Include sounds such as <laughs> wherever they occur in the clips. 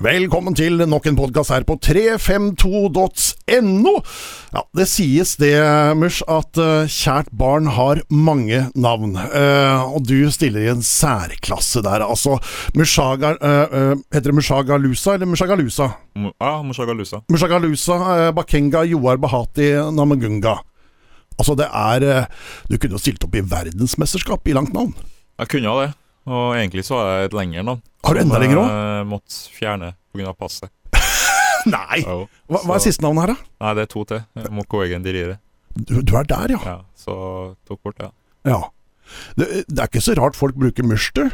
Velkommen til nok en podkast her på 352.no. Ja, det sies det, Mush, at uh, kjært barn har mange navn. Uh, og du stiller i en særklasse der, altså. Mushaga uh, Heter det Mushagalusa eller Mushagalusa? Ja, Mushagalusa. Mushagalusa, Bakenga, Joar Bahati, Namagunga. Altså, det er Du kunne jo stilt opp i verdensmesterskap i langt navn. Jeg kunne jo det. Og egentlig så har jeg et lengre navn. Har du enda lenger òg? Jeg måtte fjerne pga. passet. <laughs> Nei! Jo, Hva, hva er siste navnet her, da? Nei, det er to til. Mokoegen Dirire. Du, du er der, ja. Ja, så tok bort ja. ja. Det, det er ikke så rart folk bruker mørster.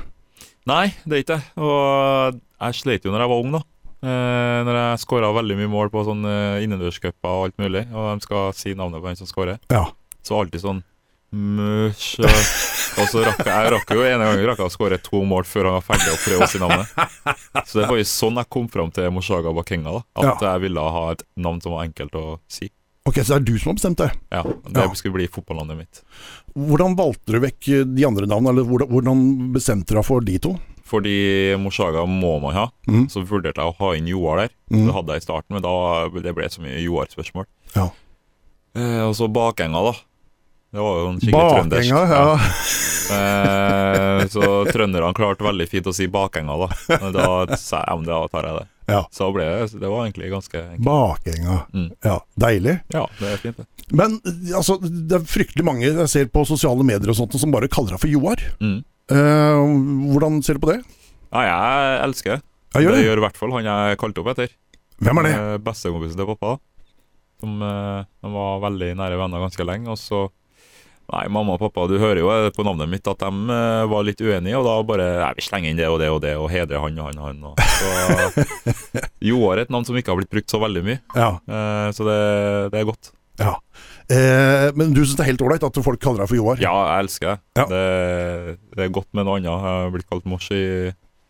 Nei, det er ikke det. Og jeg slet jo når jeg var ung, da. Eh, når jeg skåra veldig mye mål på sånne innendørscuper og alt mulig, og de skal si navnet på den som skårer, Ja. så alltid sånn Mush og, så rakk jeg, rakk jo en gang rakk jeg å skåre to mål før han var ferdig å prøve å si navnet. Så det var jo sånn jeg kom fram til Moshaga Bakenga, da. At jeg ville ha et navn som var enkelt å si. Ok, så det er du som har bestemt det. Ja, Det Ja. skulle bli fotballnavnet mitt. Hvordan valgte du vekk de andre navnene, eller hvordan bestemte du deg for de to? Fordi Moshaga må man ha, Mm. så vurderte jeg å ha inn Joar der. Mm. Det hadde jeg i starten, men da det ble så mye Joar-spørsmål. Ja. Eh, og så bakenga, da. Det var jo en skikkelig trøndersk. Bakenga, ja. Eh, så trønderne klarte veldig fint å si bakenga, da. Da sa jeg ja, da tar jeg det. Ja. Så ble det Det var egentlig ganske enkelt. Bakenga. Mm. Ja, deilig. Ja, det er fint, det. Men altså, det er fryktelig mange jeg ser på sosiale medier og sånt som bare kaller deg for Joar. Mm. Eh, hvordan ser du på det? Ja, jeg elsker det. Gjør det det. gjør i hvert fall han jeg kalte opp etter. Hvem er det? Eh, Bestekompisen til pappa. De, eh, de var veldig nære venner ganske lenge. Og så Nei, mamma og pappa, du hører jo eh, på navnet mitt at de eh, var litt uenige, og da bare Nei, vi slenger inn det og det og det, og hedrer han og han og han. Og, så <laughs> Joar er et navn som ikke har blitt brukt så veldig mye, Ja. eh, så det, det er godt. ja. Eh, men du syns det er helt ålreit at folk kaller deg for Joar? Ja, jeg elsker det. Ja. det. Det er godt med noe annet. Jeg har blitt kalt mors i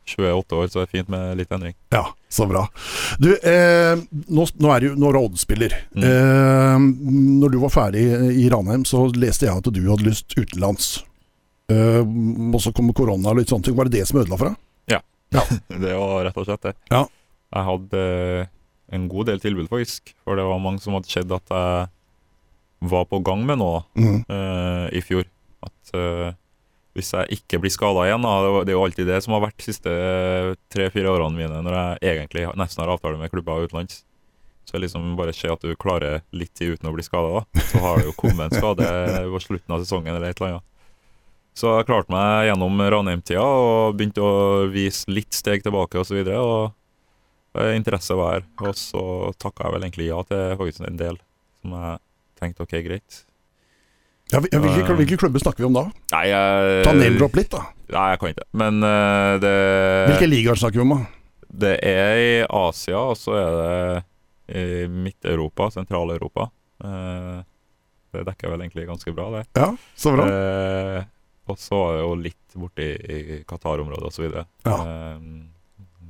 28 år, så det er fint med litt endring. Ja, så bra. Du, eh, nå, nå er du nå er du Odd-spiller. Mm. Eh, når du var ferdig i Ranheim, så leste jeg at du hadde lyst utenlands. Eh, og så kom korona og litt sånne ting. Var det det som ødela for deg? Ja, <laughs> Det var rett og slett det. Ja. Jeg hadde eh, en god del tilbud, faktisk. For det var mange som hadde sett at jeg var på gang med noe Mm. eh, i fjor. At eh, hvis jeg ikke blir skada igjen da, det er jo alltid det som har vært de siste tre-fire årene mine, når jeg egentlig nesten har avtale med klubber utenlands. Så liksom bare se at du klarer litt tid uten å bli skada, så har det jo kommet en skade på slutten av sesongen eller et eller annet. Så jeg klarte meg gjennom Ranheim-tida og begynte å vise litt steg tilbake osv. Og, så og eh, interesse var her. Og så takka jeg vel egentlig ja til faktisk en del som jeg tenkte ok, greit. Ja, hvil- hvilke, hvilke klubber snakker vi om da? Nei, jeg, Ta name-drop litt, da. Nei, jeg kan ikke. Men uh, det, Hvilke ligaer snakker vi om? da? det er i Asia, og så er det i Midt-Europa, Sentral-Europa. Uh, det dekker vel egentlig ganske bra, det. Ja, så bra. uh, og så er det jo litt borti i Qatar-området osv. Ja. Eh,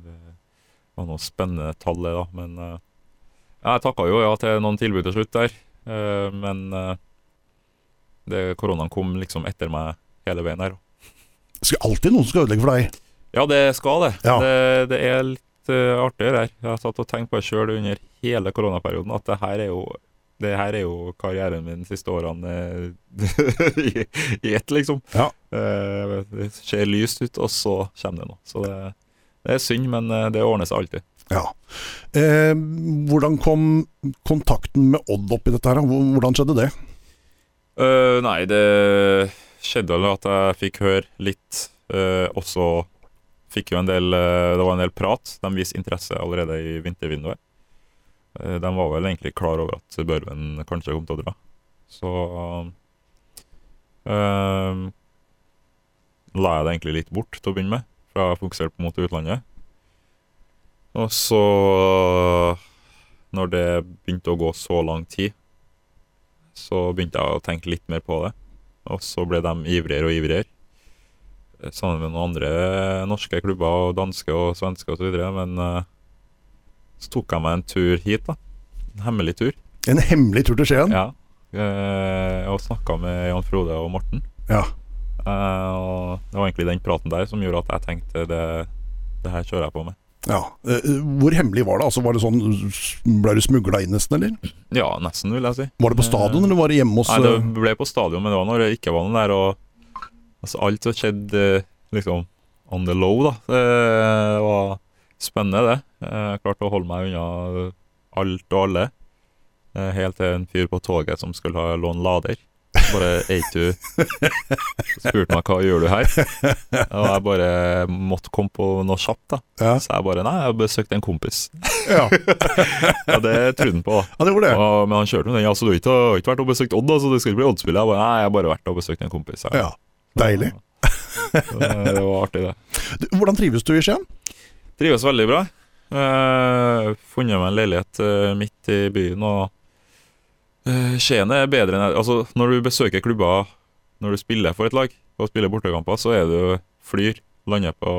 det var noe spennende tall, det, da. Men eh, jeg takka jo ja til noen tilbud til slutt der. Eh, men eh, det, koronaen kom liksom etter meg hele veien her. Det skal alltid noen skal ødelegge for deg. Ja, det skal det. Ja. Det, det er litt uh, artigere her. Jeg har satt og tenkt på det sjøl under hele koronaperioden, at det her er jo det her er jo karrieren min de siste årene eh, <laughs> i, i ett, liksom. Ja. Eh, det ser lyst ut, og så kommer det noe. Så det, det er synd, men eh, det ordner seg alltid. Ja. Eh, hvordan kom kontakten med Odd opp i dette her? Hvordan skjedde det? Eh, nei, det skjedde vel at jeg fikk høre litt, Uh, og så fikk jo en del uh, Det var en del prat. De viste interesse allerede i vintervinduet. Uh, de var vel egentlig klar over at Børven kanskje kom til å dra. Så eh, la jeg det egentlig litt bort til å begynne med, fra jeg fokuserte mot utlandet. Og så, når det begynte å gå så lang tid, så begynte jeg å tenke litt mer på det. Og så ble de ivrigere og ivrigere. eh, Sammen med noen andre norske klubber, og danske og svenske osv. Men uh, så tok jeg meg en tur hit, da. En hemmelig tur. En hemmelig tur til Skien? Ja. Uh, og snakka med Jan Frode og Morten. Ja. Uh, og det var egentlig den praten der som gjorde at jeg tenkte det, det her kjører jeg på med. Ja. Eh, Hvor hemmelig var det? Altså, var det sånn, Ble du smugla inn nesten, eller? Ja, nesten, vil jeg si. Var det på stadion, eller var det hjemme hos Nei, det eh, ble på stadion, men det var når det ikke var noen der. Og altså, alt som skjedde eh, liksom on the low, da. Det var spennende, det. Jeg klarte å holde meg unna alt og alle. Eh, Helt til en fyr på toget som skulle ha låne lader. Bare Ei du Spurte meg hva gjør du her? Og jeg bare måtte komme på noe kjapt, da. ja. Så jeg bare Nei, jeg har besøkt en kompis. Ja. <laughs> ja det trodde han på, da. ja, det gjorde det. Og, men han kjørte med den. Ja, så du har ikke, ikke vært og besøkt Odd, da, så det skal ikke bli Odd-spiller? Jeg bare Nei, jeg har bare vært og besøkt en kompis. jeg». Ja. Deilig. Så det det var artig, det. Du, Hvordan trives du i Skien? Trives veldig bra. Uh, funnet meg en leilighet uh, midt i byen, og eh, Skien er bedre enn Altså, når du besøker klubber når du spiller for et lag, og spiller bortekamper, så er du flyr, lander på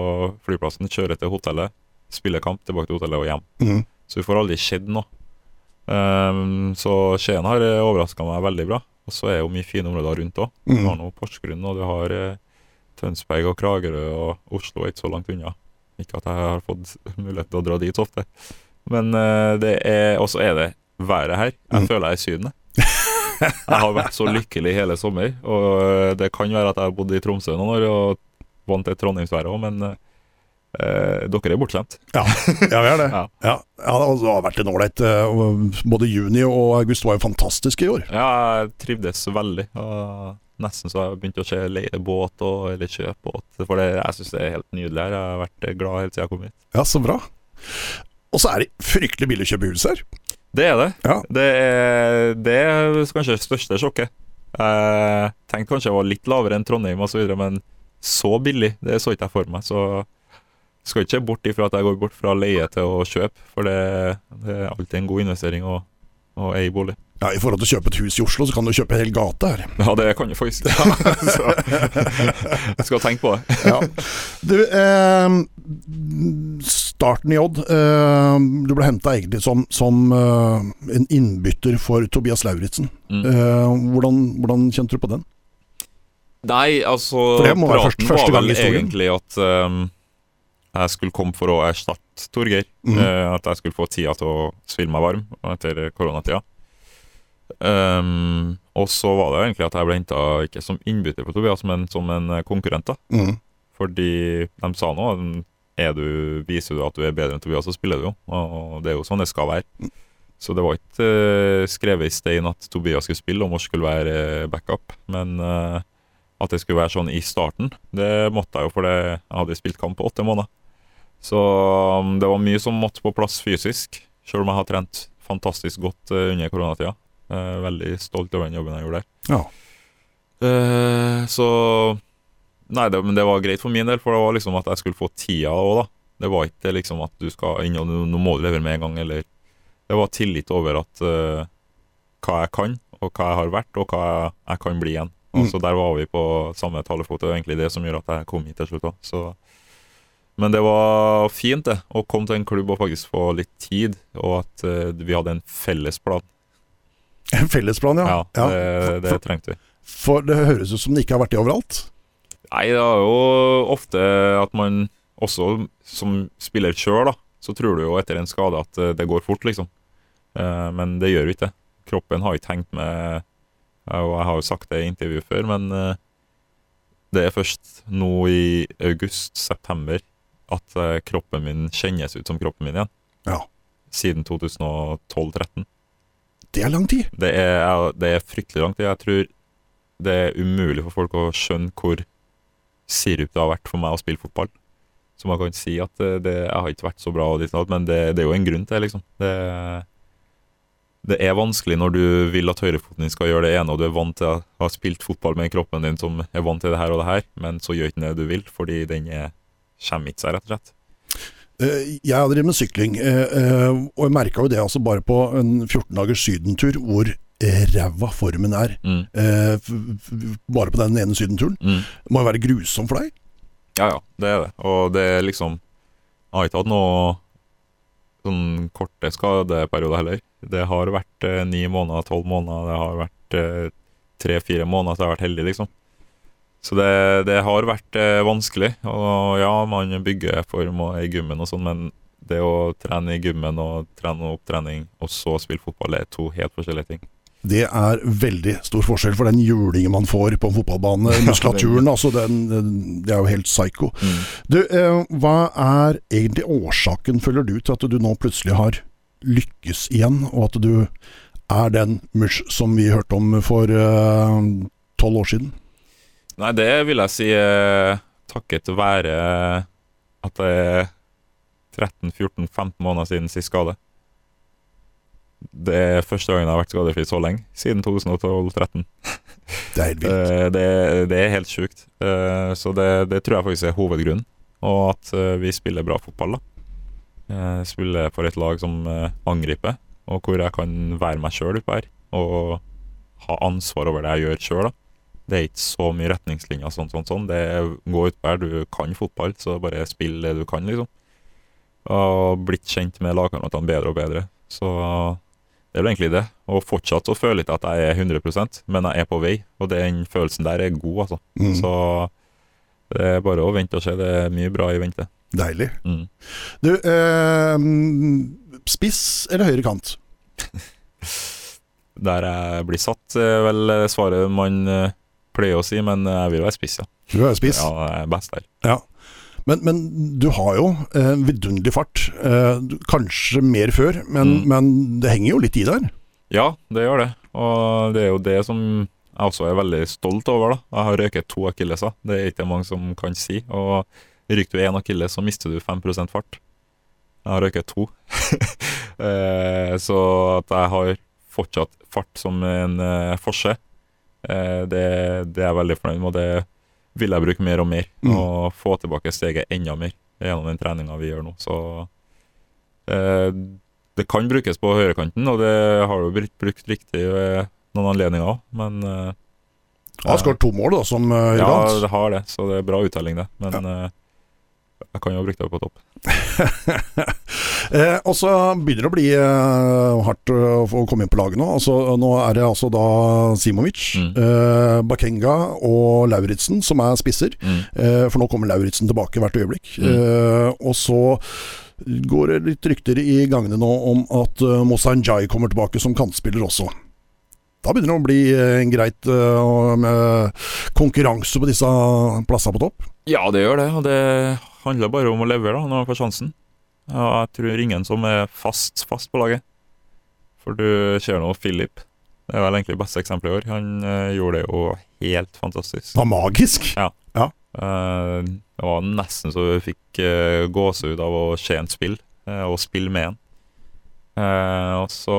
flyplassen, kjører til hotellet, spiller kamp, tilbake til hotellet og hjem. Mm. Så du får aldri skjedd noe. Um, så Skien har overraska meg veldig bra. Og så er det jo mye fine områder rundt òg. Du Mm. har nå Porsgrunn, og du har eh, Tønsberg og Kragerø, og Oslo er ikke så langt unna. Ikke at jeg har fått <laughs> mulighet til å dra dit så ofte. Men eh, det er Og så er det været her. Jeg Mm. føler jeg er i Syden. jeg. Har vært så lykkelig hele sommer, og eh, det kan være at jeg har bodd i Tromsø noen år og vant til Trondheimsværet òg, men eh, dere er bortskjemt. Ja, ja vi er det. <laughs> Ja. Ja, ja, det har vært en ålreit eh, Både juni og august var jo fantastiske i år. Ja, jeg trivdes veldig. Og nesten så jeg begynte å se leie båt og, eller kjøpe båt. For det, jeg syns det er helt nydelig her. Jeg har vært glad helt siden jeg kom hit. Ja, så bra. Og så er det fryktelig billig å kjøpe hus her. Det er det. Ja. Det er, det er kanskje det største sjokket. Jeg tenkte kanskje jeg var litt lavere enn Trondheim osv., men så billig, det så ikke jeg for meg. Så skal ikke bort ifra at jeg går bort fra leie til å kjøpe, for det, det er alltid en god investering å, å eie bolig. Ja, I forhold til å kjøpe et hus i Oslo, så kan du kjøpe en hel gate her. Ja, det kan jeg faktisk. <laughs> så jeg skal tenke på det. Ja. Du, eh, starten i Odd. Eh, du ble henta egentlig som, som eh, en innbytter for Tobias Lauritzen. Mm. Eh, hvordan, hvordan kjente du på den? Nei, altså For første- første var vel egentlig at um, jeg skulle komme for å erstatte Torgeir. Mm. At jeg skulle få tida til å sville meg varm etter koronatida. Um, og så var det egentlig at jeg ble henta ikke som innbytter på Tobias, men som en konkurrent. da Mm. Fordi de sa nå du, Viser du at du er bedre enn Tobias, så spiller du jo. Og det er jo sånn det skal være. Så det var ikke uh, skrevet i stein at Tobias skulle spille, og Mors skulle være uh, backup. Men uh, at det skulle være sånn i starten, det måtte jeg jo, for det, jeg hadde spilt kamp på åtte måneder. Så um, det var mye som måtte på plass fysisk, sjøl om jeg har trent fantastisk godt under koronatida. Veldig stolt over den jobben jeg gjorde der. Ja. Så Nei, det, men det var greit for min del, for det var liksom at jeg skulle få tida òg, da. Det var ikke liksom at du skal inn og nå må du levere med en gang, eller Det var tillit over at uh, hva jeg kan, og hva jeg har vært, og hva jeg, jeg kan bli igjen. Og Mm. så Der var vi på samme talefot. Det var egentlig det som gjorde at jeg kom hit til slutt òg. Så men det var fint det, å komme til en klubb og faktisk få litt tid, og at uh, vi hadde en felles plan. En fellesplan, ja. Ja, det, det trengte vi. for det høres ut som det ikke har vært det overalt. Nei, det er jo ofte at man også som spiller sjøl, da, så tror du jo etter en skade at eh, det går fort, liksom. Eh, Men det gjør jo ikke det. Kroppen har ikke hengt med Og jeg har jo sagt det i intervju før, men eh, det er først nå i august-september at kroppen min kjennes ut som kroppen min igjen. Ja. Siden 2012-13. Det er lang tid. Det er, det er fryktelig langt. Jeg tror det er umulig for folk å skjønne hvor sirup det har vært for meg å spille fotball. Så man kan ikke si at det, det, jeg har ikke vært så bra, men det, det er jo en grunn til liksom. Det, det er vanskelig når du vil at høyrefoten din skal gjøre det ene, og du er vant til å ha spilt fotball med kroppen din som er vant til det her og det her, men så gjør ikke den det du vil, fordi den er, kommer ikke seg, rett og slett. Eh, Jeg har drevet med sykling, eh, eh, og jeg merka jo det altså bare på en 14 dagers sydentur, hvor ræva formen er. Mm. Eh, Bare på den ene sydenturen. Mm. Det må jo være grusom for deg. Ja, ja, det er det. Og det er liksom Jeg har ikke hatt noe sånn korte skadeperioder heller. Det har vært eh, ni måneder, tolv måneder, det har vært eh, tre-fire måneder så jeg har vært heldig, liksom. Så det, det har vært eh, vanskelig. Og ja, man bygger form og er i gymmen og sånn, men det å trene i gymmen og trene opptrening, og så spille fotball, er to helt forskjellige ting. Det er veldig stor forskjell for den julingen man får på en fotballbane. <laughs> Muskulaturen, altså, den, det er jo helt psycho. Mm. Du, eh, hva er egentlig årsaken, føler du, til at du nå plutselig har lykkes igjen, og at du er den Mush som vi hørte om for eh, tolv år siden? Nei, det vil jeg si eh, takket være at det er 13-14-15 måneder siden sist skade. Det er første gangen jeg har vært skadefri så lenge, siden 2012-13. Det er helt vilt. Eh, det, det er helt sjukt. Eh, så det, det tror jeg faktisk er hovedgrunnen. Og at eh, vi spiller bra fotball. da. Spiller for et lag som angriper, og hvor jeg kan være meg sjøl oppe her. Og ha ansvar over det jeg gjør sjøl. Det er ikke så mye retningslinjer sånn, sånn, sånn. Det er gå utpå her, du kan fotball, så bare spill det du kan, liksom. Og blitt kjent med lagkameratene bedre og bedre. Så det er vel egentlig det. Og fortsatt å føle ikke at jeg er 100% men jeg er på vei. Og den følelsen der er god, altså. Mm, Så det er bare å vente og se. Det er mye bra i vente. deilig. Mm. Du, eh, spiss eller høyre kant? <laughs> Der jeg blir satt, vel svaret man eh, pleier å si, men jeg vil være spiss, ja. Du er spiss. Ja, jeg er best der. Men, men du har jo eh, vidunderlig fart. Eh, kanskje mer før, men, Mm. men det henger jo litt i der. Ja, det gjør det. Og det er jo det som jeg også er veldig stolt over. da. Jeg har røket to akilleser. Det er ikke mange som kan si. Og ryker du én akilles, så mister du 5% fart. Jeg har røket to. <laughs> Eh, så at jeg har fortsatt fart som en eh, forse, eh, det, det er jeg veldig fornøyd med. Og det vil jeg bruke mer og mer. Mm. Og få tilbake steget enda mer gjennom den treninga vi gjør nå. Så eh, det kan brukes på høyrekanten, og det har jo blitt brukt riktig ved noen anledninger òg, men eh, Du har skåret to mål da, som høyre Ja, det har det, så det er bra uttelling, det. Men eh, jeg kan jo ha brukt det på topp. <laughs> Eh, og så begynner det å bli eh, hardt eh, å komme inn på laget nå. Altså, nå er det altså da Simovic, Mm. eh, Bakenga og Lauritzen som er spisser. Mm. Eh, for nå kommer Lauritzen tilbake hvert øyeblikk. Mm. Eh, og så går det litt rykter i gangene nå om at uh, Mosanjai kommer tilbake som kantspiller også. Da begynner det å bli en greit uh, med konkurranse på disse plassene på topp. Ja, det gjør det, og det handler bare om å levere da, når man får sjansen. Ja, jeg tror ingen som er fast, fast på laget. For du ser nå Philip. Det er vel egentlig beste eksempelet i år. Han uh, gjorde det jo helt fantastisk. Det var magisk. Eh, det var nesten så vi fikk uh, gåsehud av å se en spill, uh, og spille med en. Eh, og så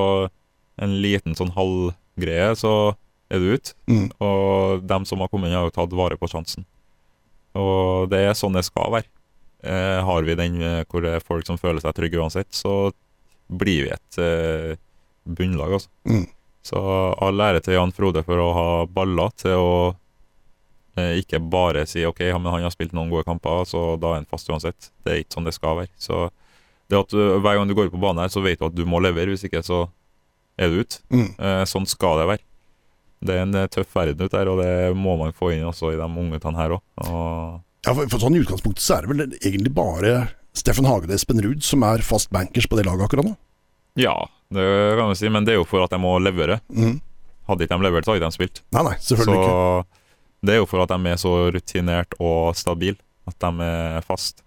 en liten sånn halvgreie, så er du ute. Mm. Og dem som har kommet inn, har jo tatt vare på sjansen. Og det er sånn det skal være. Eh, har vi den eh, hvor det er folk som føler seg trygge uansett, så blir vi et eh, bunnlag, altså. Mm. Så all ære til Jan Frode for å ha baller til å eh, ikke bare si OK, ja, men han har spilt noen gode kamper, så da er han fast uansett. Det er ikke sånn det skal være. Så det at du, hver gang du går på banen her, så vet du at du må levere, hvis ikke så er du ute. Mm. Eh, sånn skal det være. Det er en eh, tøff verden ute der, og det må man få inn også i de ungguttene her òg. Ja, for, for sånn I utgangspunktet så er det vel egentlig bare Steffen Hage og Espen Ruud som er fast bankers på det laget akkurat nå. Ja, det kan vi si, men det er jo for at de må levere. Mm. Hadde ikke de levert, så hadde de spilt. Nei, nei, selvfølgelig ikke. Så det er jo for at de er så rutinert og stabile at de er fast.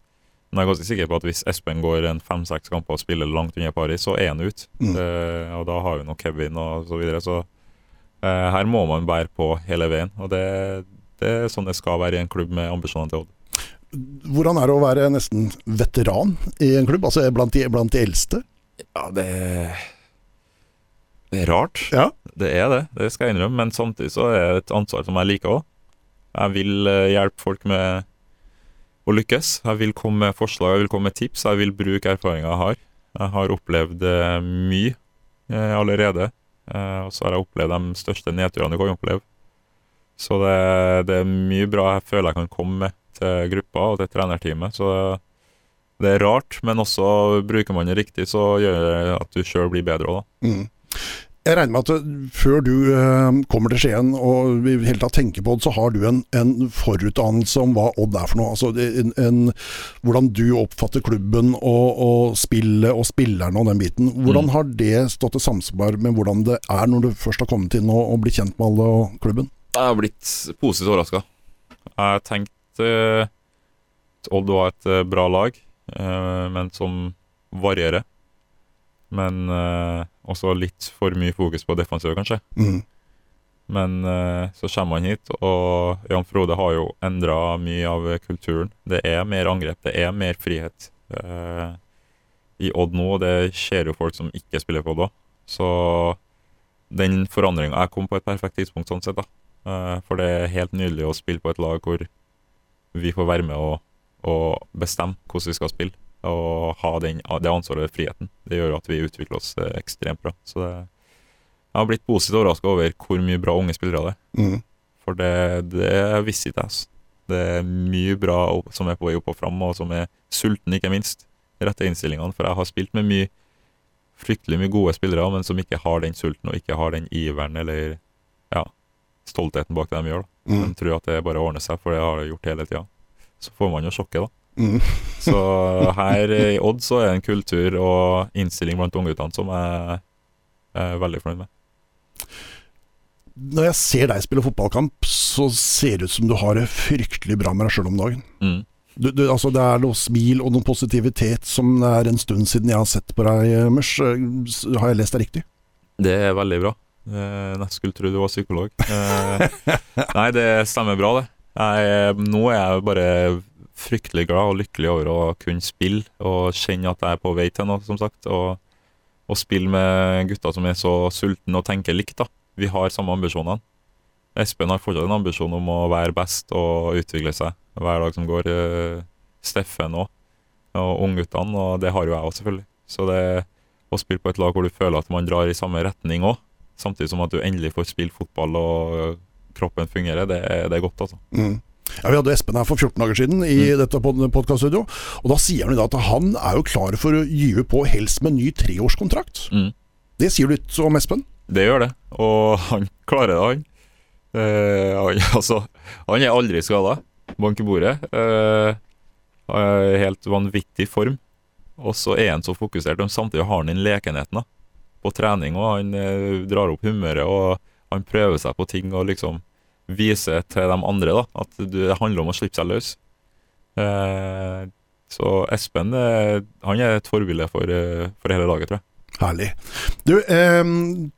Men jeg er ganske sikker på at hvis Espen går en fem-seks kamper og spiller langt under Paris, så er han ute. Mm. Eh, og da har vi nå Kevin og så videre, så eh, her må man bære på hele veien. Og det, det er sånn det skal være i en klubb med ambisjoner til Odd. Hvordan er det å være nesten veteran i en klubb? Altså blant de, blant de eldste? Ja, det Det er rart. Ja. Det er det, det skal jeg innrømme, men samtidig så er det et ansvar som jeg liker òg. Jeg vil eh, hjelpe folk med å lykkes. Jeg vil komme med forslag, jeg vil komme med tips, jeg vil bruke erfaringa jeg har. Jeg har opplevd eh, mye eh, allerede, og så har jeg opplevd de største nedturene du kan oppleve. Så det, det er mye bra jeg føler jeg kan komme med til gruppa og til trenerteamet. Så det er rart, men også bruker man det riktig, så gjør det at du sjøl blir bedre òg, da. Mm. Jeg regner med at uh, før du uh, kommer til Skien og i hele tatt tenker på det, så har du en, en forutdannelse om hva Odd er for noe. Altså en, en, hvordan du oppfatter klubben og, og spillet og spillerne og den biten. Hvordan Mm. har det stått i samsvar med hvordan det er når du først har kommet inn og, og blitt kjent med alle og klubben? Jeg har blitt positivt overraska. Jeg tenkte eh, Odd var et eh, bra lag, eh, men som varierer. Men også litt for mye fokus på defensiv, kanskje. Mm. Men så kommer han hit, og Jan Frode har jo endra mye av kulturen. Det er mer angrep, det er mer frihet eh, i Odd nå, og det ser jo folk som ikke spiller på Odd òg. Så den forandringa Jeg kom på et perfekt tidspunkt sånn sett, da. Eh, for det er helt nydelig å spille på et lag hvor vi får være med og, og bestemme hvordan vi skal spille. Og ha den, det ansvaret og friheten. Det gjør at vi utvikler oss eh, ekstremt bra. Så det, jeg har blitt positivt overraska over hvor mye bra unge spillere det er. Mm. For det, det visste ikke jeg. Det er mye bra som er på vei opp og fram, og som er sulten, ikke minst. Rette innstillingene. For jeg har spilt med mye fryktelig mye gode spillere, men som ikke har den sulten og ikke har den iveren eller stoltheten bak det de gjør. da. Mm. De tror at det bare ordner seg, for det har det gjort hele tida. Så får man jo sjokket, da. Mm. <laughs> Så her i Odd så er det en kultur og innstilling blant ungguttene som jeg er veldig fornøyd med. Når jeg ser deg spille fotballkamp, så ser det ut som du har det fryktelig bra med deg sjøl om dagen. Mm. Du, du, altså det er noe smil og noe positivitet som det er en stund siden jeg har sett på deg, Mørs. Har jeg lest deg riktig? Det er veldig bra. Eh, skulle tro du var psykolog. Eh, nei, det stemmer bra, det. Jeg, nå er jeg bare fryktelig glad og lykkelig over å kunne spille og kjenne at jeg er på vei til noe, som sagt. Og, og spille med gutter som er så sultne og tenker likt. da. Vi har samme ambisjonene. Espen har fortsatt en ambisjon om å være best og utvikle seg hver dag som går. Eh, Steffen òg, og ungguttene, og det har jo jeg òg, selvfølgelig. Så det å spille på et lag hvor du føler at man drar i samme retning òg, samtidig som at du endelig får spille fotball og kroppen fungerer, det, det er godt, altså. Mm. Ja, Vi hadde Espen her for 14 dager siden i Mm. dette podkaststudioet. Og da sier han at han er jo klar for å gyve på helst med ny treårskontrakt. Mm. Det sier du litt om Espen? Det gjør det, og <laughs> han klarer det, han. Eh, han, <laughs> altså, han er aldri skada. Bank i bordet. Eh, helt vanvittig form. Og så er han så fokusert, og samtidig har han den lekenheten da, på trening. Og han eh, drar opp humøret, og han prøver seg på ting og liksom viser til de andre da, at det handler om å slippe seg løs. Eh, så Espen eh, han er et forbilde for, eh, for hele laget, tror jeg. Herlig. Du, eh,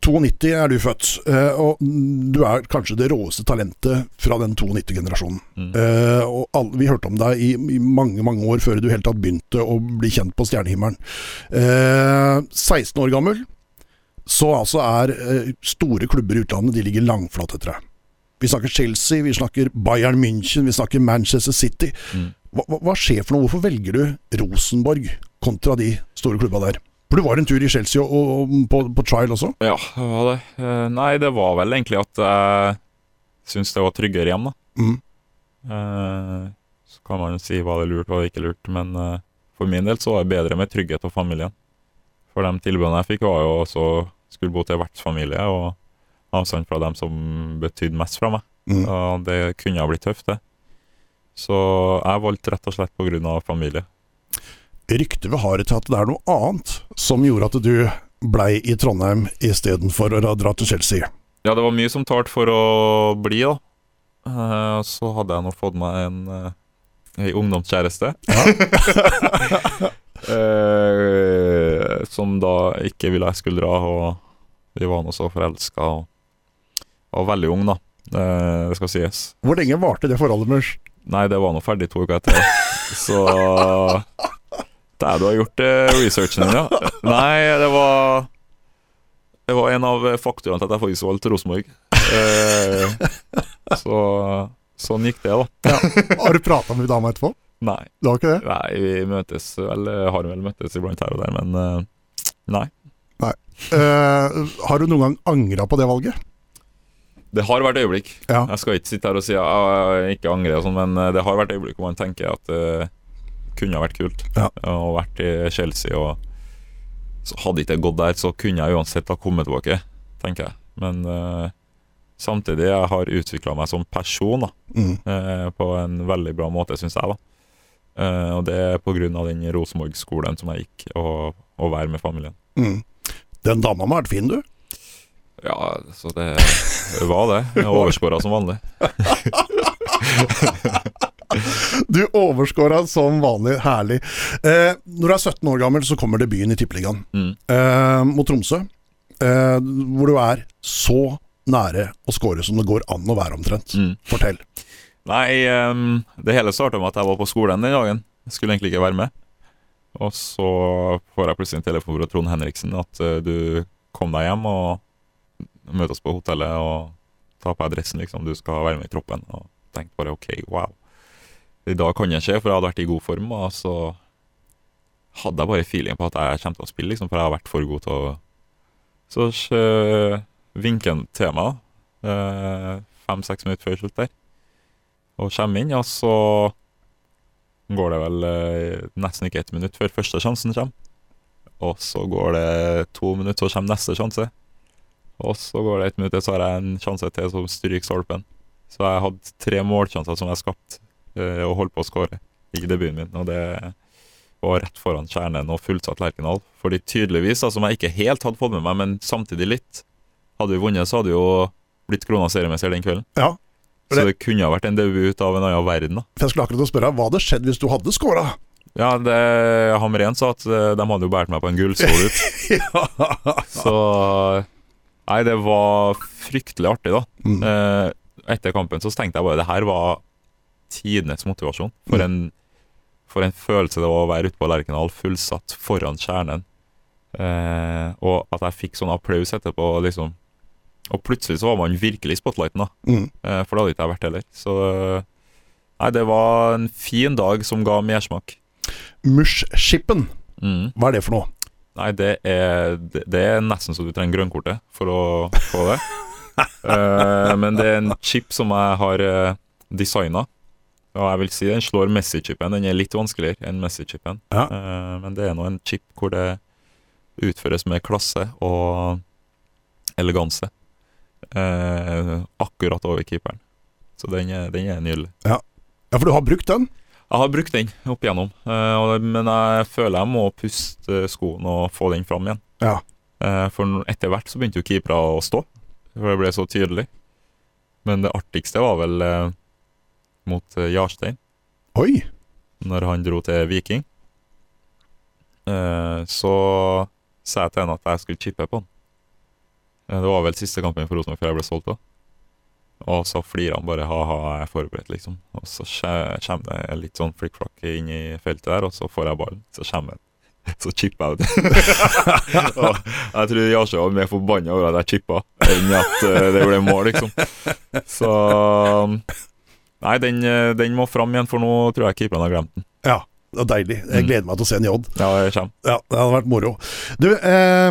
92 er du født, eh, og du er kanskje det råeste talentet fra den 92-generasjonen. Mm. Eh, og alle, vi hørte om deg i, i mange mange år før du helt tatt begynte å bli kjent på stjernehimmelen. Eh, 16 år gammel, så altså er eh, store klubber i utlandet de ligger langflat etter deg. Vi snakker Chelsea, vi snakker Bayern München, vi snakker Manchester City. Mm. Hva, hva, skjer for noe? Hvorfor velger du Rosenborg kontra de store klubba der? For du var en tur i Chelsea og, og på, på trial også? Ja, det var det. Eh, nei, det var vel egentlig at jeg syns det var tryggere hjem, da. Mm. Eh, så kan man jo si hva det er lurt, hva det ikke er lurt, men for min del så var det bedre med trygghet og familien. For de tilbudene jeg fikk, var jo også skulle bo til vertsfamilie og avstand fra dem som betydde mest fra meg. Mm. Og det kunne ha blitt tøft, det. Så jeg valgte rett og slett av familie. Ryktet vi har til at det er noe annet som gjorde at du blei i Trondheim istedenfor å dra til Chelsea. Ja, det var mye som talte for å bli, da. Eh, så hadde jeg nå fått meg en, en ungdomskjæreste. <laughs> <laughs> Eh, som da ikke ville jeg skulle dra, og vi var nå så forelska og var veldig ung, da. Eh, det skal sies. Hvor lenge varte det forholdet, deres? Nei, det var nå ferdig to uker etter. Så Der du har gjort eh, researchen din, ja. Nei, det var Det var en av faktorene til at jeg faktisk valgte Rosenborg. Eh, så sånn gikk det, da. Har du prata med dama etterpå? Nei, Du har ikke det? nei vi møtes vel Har vel møttes iblant her og der, men eh, nei. Uh, har du noen gang angra på det valget? Det har vært øyeblikk. Ja. Jeg skal ikke sitte her og si at jeg ikke angrer, og sånn, men eh, det har vært øyeblikk hvor man tenker at det kunne ha vært kult Ja. å vært i Chelsea. og så Hadde ikke det gått der, så kunne jeg uansett ha kommet tilbake tenker jeg. Men uh, samtidig jeg har utvikla meg som person da, Mm. uh, på en veldig bra måte, syns jeg. da. Eh, og det er av den Rosenborg-skolen som jeg gikk, og å være med familien. Mm. Den dama må ha vært fin, du. Ja, så det <laughs> var det. Jeg overskåra som vanlig. <laughs> Du overskåra som vanlig. Herlig. Uh, når du er 17 år gammel, så kommer debuten i Tippeligaen Mm. uh, mot Tromsø. Hvor du er så nære å score som det går an å være, omtrent. Mm. Fortell. Nei, um, det hele starta med at jeg var på skolen den dagen. Jeg skulle egentlig ikke være med. Og så får jeg plutselig en telefon fra Trond Henriksen at uh, du kom deg hjem og møte oss på hotellet og ta på adressen, liksom. Du skal være med i troppen. Og tenkte bare OK, wow. I dag kan det skje, for jeg hadde vært i god form. Og så hadde jeg bare feeling på at jeg kommer til å spille, liksom, for jeg har vært for god til å Så uh, vinker han til meg eh, fem-seks minutter før slutt der og kommer inn, og så går det vel eh, nesten ikke ett minutt før første sjansen kommer. Og så går det to minutter, så kommer neste sjanse. Og så går det ett minutt, så har jeg en sjanse til som stryker stolpen. Så jeg hadde tre målsjanser som jeg skapte, eh, og holdt på å skåre i debuten min. Og det var rett foran kjernen og fullsatt Lerkendal. Fordi tydeligvis, da, som jeg ikke helt hadde fått med meg, men samtidig litt Hadde vi vunnet, så hadde vi jo blitt krona seriemester den kvelden. Ja. Så det kunne ha vært en debut av en annen verden, da. For jeg skulle akkurat spørre deg, hva hadde skjedd hvis du hadde scora? Ja, det, Hamren sa at eh, de hadde jo båret meg på en gullstol ut. <laughs> Så Nei, det var fryktelig artig, da. Mm. Eh, etter kampen så tenkte jeg bare det her var tidenes motivasjon. For Mm. en, for en følelse det var å være ute på Lerkendal, fullsatt foran kjernen. Eh, og at jeg fikk sånn applaus etterpå, liksom. Og plutselig så var man virkelig i spotlighten, da. Mm. Eh, for det hadde ikke jeg vært heller. Så Nei, det var en fin dag som ga mersmak. Mushskippen, Mm. hva er det for noe? Nei, det er, det, er nesten så du trenger grønnkortet for å få det. <laughs> Eh, men det er en chip som jeg har uh, designa. Og jeg vil si den slår Messi-chipen. Den er litt vanskeligere enn Messi-chipen. Ja. Eh, men det er nå en chip hvor det utføres med klasse og eleganse. Eh, akkurat over keeperen. Så den er, den er nydelig. Ja, for du har brukt den? Jeg har brukt den opp igjennom, eh, men jeg føler jeg må puste skoen og få den fram igjen. Ja. Eh, For etter hvert så begynte jo keepere å stå, for det ble så tydelig. Men det artigste var vel mot Jarstein, Oi! når han dro til Viking. Eh, Så sa jeg til henne at jeg skulle chippe på han. Eh, Det var vel siste kampen for Rosenborg før jeg ble solgt. da. Og så flirer han bare ha-ha, jeg er forberedt, liksom. Og så kommer det litt sånn flikkflakk inn i feltet der, og så får jeg ballen. Så kommer han. <laughs> Så chipper jeg ut. <laughs> jeg tror Jarse var mer forbanna over at jeg chippa, enn at eh, det ble mål, liksom. Så Nei, den, eh, den må fram igjen, for nå tror jeg keeperen har glemt den. Ja, det er deilig. Jeg Mm. gleder meg til å se en J. Ja, jeg. Ja, det hadde vært moro. Du, eh,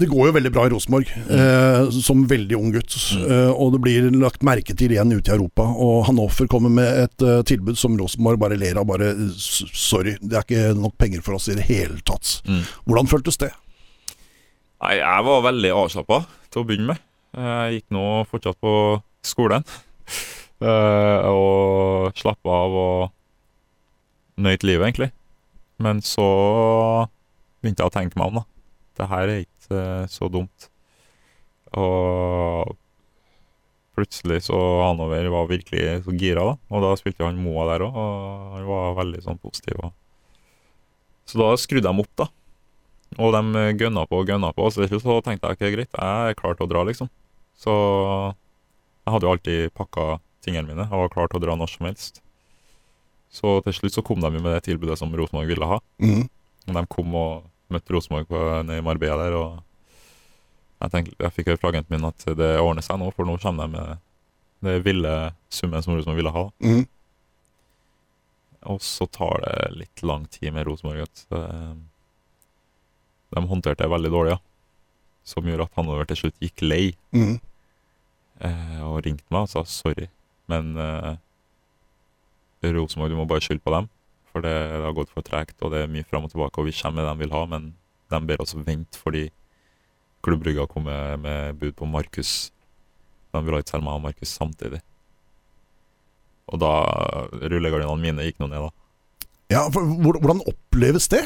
det går jo veldig bra i Rosenborg, eh, som veldig ung gutt. Mm. Eh, og det blir lagt merke til igjen ute i Europa. Og Hanoffer kommer med et uh, tilbud som Rosenborg bare ler av. Bare sorry, det er ikke nok penger for oss i det hele tatt. Mm. Hvordan føltes det? Nei, jeg var veldig avslappa til å begynne med. Jeg gikk nå fortsatt på skolen. eh, og slappa av og nøyt livet, egentlig. Men så begynte jeg å tenke meg om, da. Det her er ikke eh, så dumt. Og plutselig så Hanover var virkelig så gira, da. Og da spilte han Moa der òg, og han var veldig sånn positiv. Og... Så da skrudde de opp, da. Og de gønna på og gønna på, slutt så tenkte jeg ikke greit, jeg er klar til å dra, liksom. Så jeg hadde jo alltid pakka tingene mine, jeg var klar til å dra når som helst. Så til slutt så kom de jo med det tilbudet som Rosenborg ville ha. Mm. De kom og møtte Rosenborg på- nede i Marbella der, og jeg, tenkte, jeg fikk høre fra agenten min at det ordner seg nå, for nå kommer de med det ville summen som Rosenborg ville ha. Mm. Og så tar det litt lang tid med Rosenborg. eh, De håndterte det veldig dårlig, ja. Som gjorde at Hanover til slutt gikk lei Mm. eh, og ringte meg og sa sorry, men eh, Rosenborg, du må bare skylde på dem. For det, det har gått for tregt, og det er mye fram og tilbake, og vi kommer med det de vil ha, men de ber oss vente fordi Klubb Brygge kom med, med bud på Markus. De vil ha ikke selge meg og Markus samtidig. Og da Rullegardinene mine gikk nå ned, da. Ja, for Hvordan oppleves det?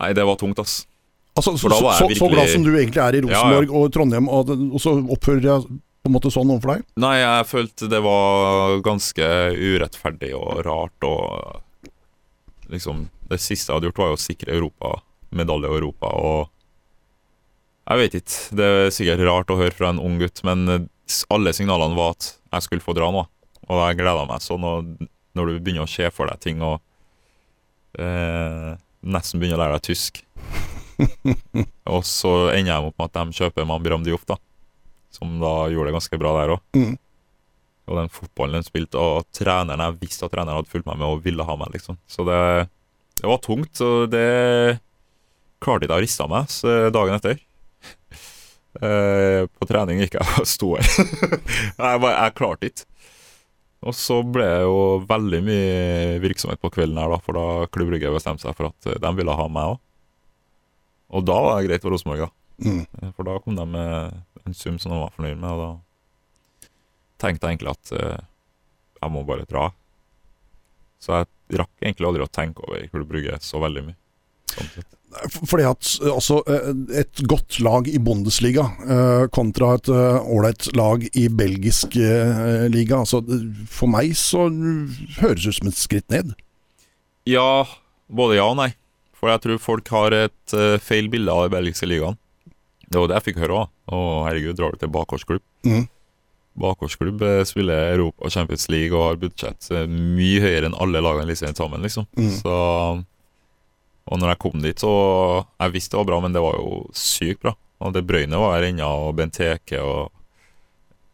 Nei, det var tungt, ass. Altså, så, så, jeg så glad som du egentlig er i Rosenborg og Trondheim, og, og så oppfører jeg på en måte sånn overfor deg? Nei, jeg følte det var ganske urettferdig og rart og Liksom, det siste jeg hadde gjort, var jo å sikre Europa, medalje i Europa, og Jeg vet ikke. Det er sikkert rart å høre fra en ung gutt, men alle signalene var at jeg skulle få dra nå. Og jeg gleda meg sånn. Og når du begynner å se for deg ting og eh, nesten begynner å lære deg tysk <laughs> Og så ender jeg opp med at de kjøper Mambiram Diof, da. Som da gjorde det ganske bra der òg. Mm. Og den fotballen de spilte, og treneren Jeg visste at treneren hadde fulgt meg med og ville ha meg, liksom. Så det, det var tungt, og det klarte ikke jeg å riste av meg så dagen etter. <laughs> Eh, på trening gikk jeg og sto her. <laughs> jeg, bare, jeg klarte ikke. Og så ble det jo veldig mye virksomhet på kvelden her, da, for da Klubb Brygge bestemte seg for at eh, de ville ha meg òg. Og da var det greit for Rosenborg, da. Mm. Eh, For da kom de med en sum som de var fornøyd med, og da tenkte jeg egentlig at eh, jeg må bare dra. Så jeg rakk egentlig aldri å tenke over hvor du bruker så veldig mye. Sånn Fordi at altså, eh, et godt lag i Bundesliga eh, kontra et eh, ålreit lag i belgisk liga altså, For meg så høres ut som et skritt ned. Ja, både ja og nei. For jeg tror folk har et feil bilde av den belgiske ligaen. Det var det jeg fikk høre òg. Å, herregud, drar du til bakgårdsklubb? Mm. Bakgårdsklubb eh, spiller Europa Champions League og har budsjett eh, mye høyere enn alle lagene i Eliteserien sammen, liksom. Mm. Så Og når jeg kom dit, så Jeg visste det var bra, men det var jo sykt bra. Og det Brøyne var her ennå, og Benteke og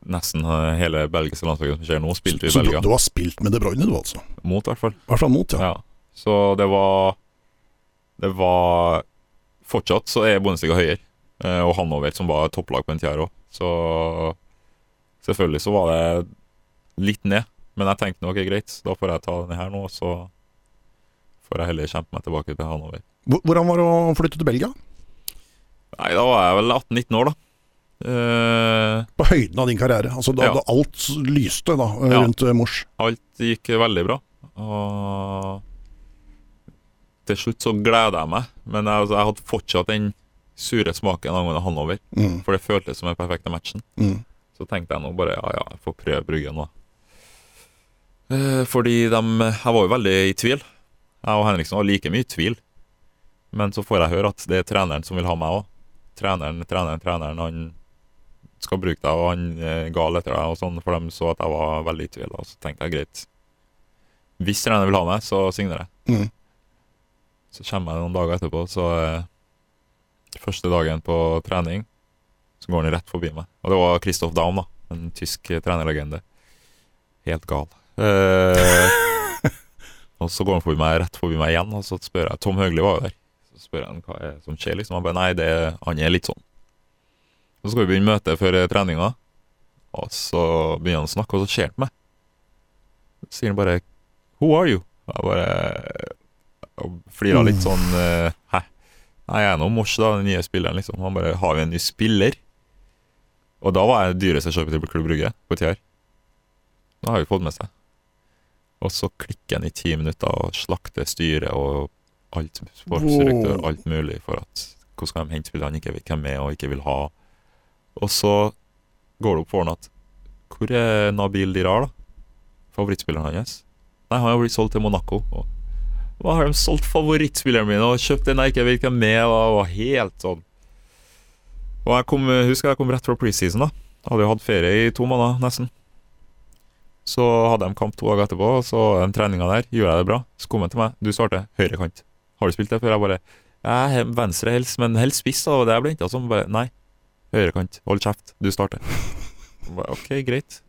nesten eh, hele belgiske landslaget som skjer nå, spilte i Så du, Belgia. du har spilt med De Bruyne, du altså? Mot, i hvert fall. Hvert fall mot, ja. Ja. Så det var Det var Fortsatt så er Bundesliga høyere. Eh, og Hanover, som var topplag på den tida òg. Så selvfølgelig så var det litt ned. Men jeg tenkte nå, ok, greit, da får jeg ta den her nå, og så får jeg heller kjempe meg tilbake til Hanover. Hvordan var det å flytte til Belgia? Nei, da var jeg vel 18-19 år, da. Uh, På høyden av din karriere. Altså da, Ja. da alt lyste da, rundt Ja. rundt eh, Mors. alt gikk veldig bra. Og til slutt så gleda jeg meg, men jeg, altså, jeg hadde fortsatt den sure smaken angående Hanover. Mm. For det føltes som den perfekte matchen. Mm. Så tenkte jeg nå bare ja, ja, jeg får prøve Bryggen, da. Eh, fordi de Jeg var jo veldig i tvil. Jeg og Henriksen var like mye i tvil. Men så får jeg høre at det er treneren som vil ha meg òg. Treneren, treneren, treneren, han skal bruke deg, og han er gal etter deg, og sånn, for de så at jeg var veldig i tvil. Og så tenkte jeg greit. Hvis treneren vil ha meg, så signerer jeg. Mm. Så kommer jeg noen dager etterpå, så eh, Første dagen på trening, så går han rett forbi meg. Og det var Christoph Daum, da. En tysk eh, trenerlegende. Helt gal. Eh, <laughs> og så går han forbi meg, rett forbi meg igjen, og så spør jeg Tom Høgli var jo der. Så spør han hva er som skjer, liksom. Han bare nei, det, han er litt sånn. Så skal vi begynne møtet før eh, treninga, og så begynner han å snakke, og så ser han på meg. Så sier han bare Who are you? Og jeg bare flirer litt sånn eh? Nei, jeg er nå Mors, da, den nye spilleren, liksom. Han bare Har vi en ny spiller? Og da var jeg dyreste kjøpet til Klubb Brygge på TR. Det har vi fått med seg. Og så klikker han i ti minutter og slakter styret og alt sportsdirektør, alt mulig, for at hvordan skal de hente spillere han ikke vet hvem er og ikke vil ha? Og så går det opp for han at Hvor er Nabil Dirar, da? Favorittspilleren hans? Nei, han har blitt solgt til Monaco. Og hva har de solgt favorittspilleren min og kjøpt en jeg ikke vet hvem er? Og og helt sånn Og jeg kom, husker jeg kom rett fra preseason, da. Jeg hadde jo hatt ferie i to måneder, nesten. Så hadde de kamp to dager etterpå, og så den treninga der, gjorde jeg det bra. Så kom han til meg. Du starter høyrekant. Har du spilt det før? Jeg bare Ja, venstre helst, men helst spiss, da. Det jeg ble henta som. Bare nei. Høyrekant. Hold kjeft. Du starter. Jeg Bare, ok, greit.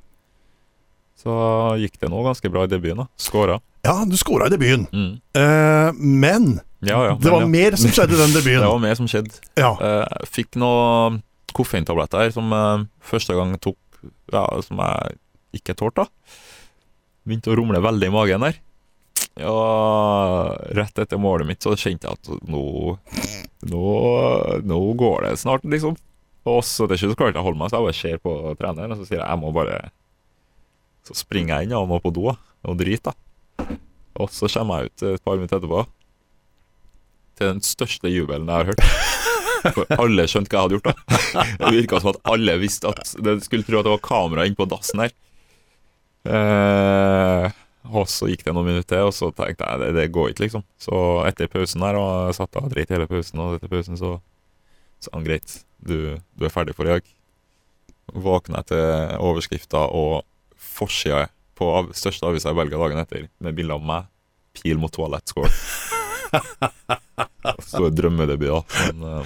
Så gikk det nå ganske bra i debuten, da. Skåra. Ja, du skåra i debuten. Mm. uh, men Ja, ja. det var men, ja. mer som skjedde i den <laughs> Det var mer som skjedde. Ja. Uh, fikk noen koffeintabletter som uh, første gang tok Ja, som jeg ikke tålte. Begynte å rumle veldig i magen der. Ja, rett etter målet mitt så kjente jeg at nå Nå, nå går det snart, liksom. Og så til slutt klarte jeg å holde meg, så jeg bare ser på treneren og så sier jeg jeg må bare Så springer jeg inn og må på do og drite. da. Og så kommer jeg ut et par minutter etterpå til den største jubelen jeg har hørt. For alle skjønte hva jeg hadde gjort. da Det virka som at alle visste at De skulle tro at det var kamera inne på dassen her. Eh, og så gikk det noen minutter til, og så tenkte jeg det, det går ikke, liksom. Så etter pausen der, og jeg satt og dreit hele pausen, og etter pausen så sa han greit, du, du er ferdig for i dag. Våkna jeg til overskrifta og forsida på av, største avisa i Belgia dagen etter, med bilde av meg, pil mot toalett, score. <laughs> Så drømmedebut, da. Men uh,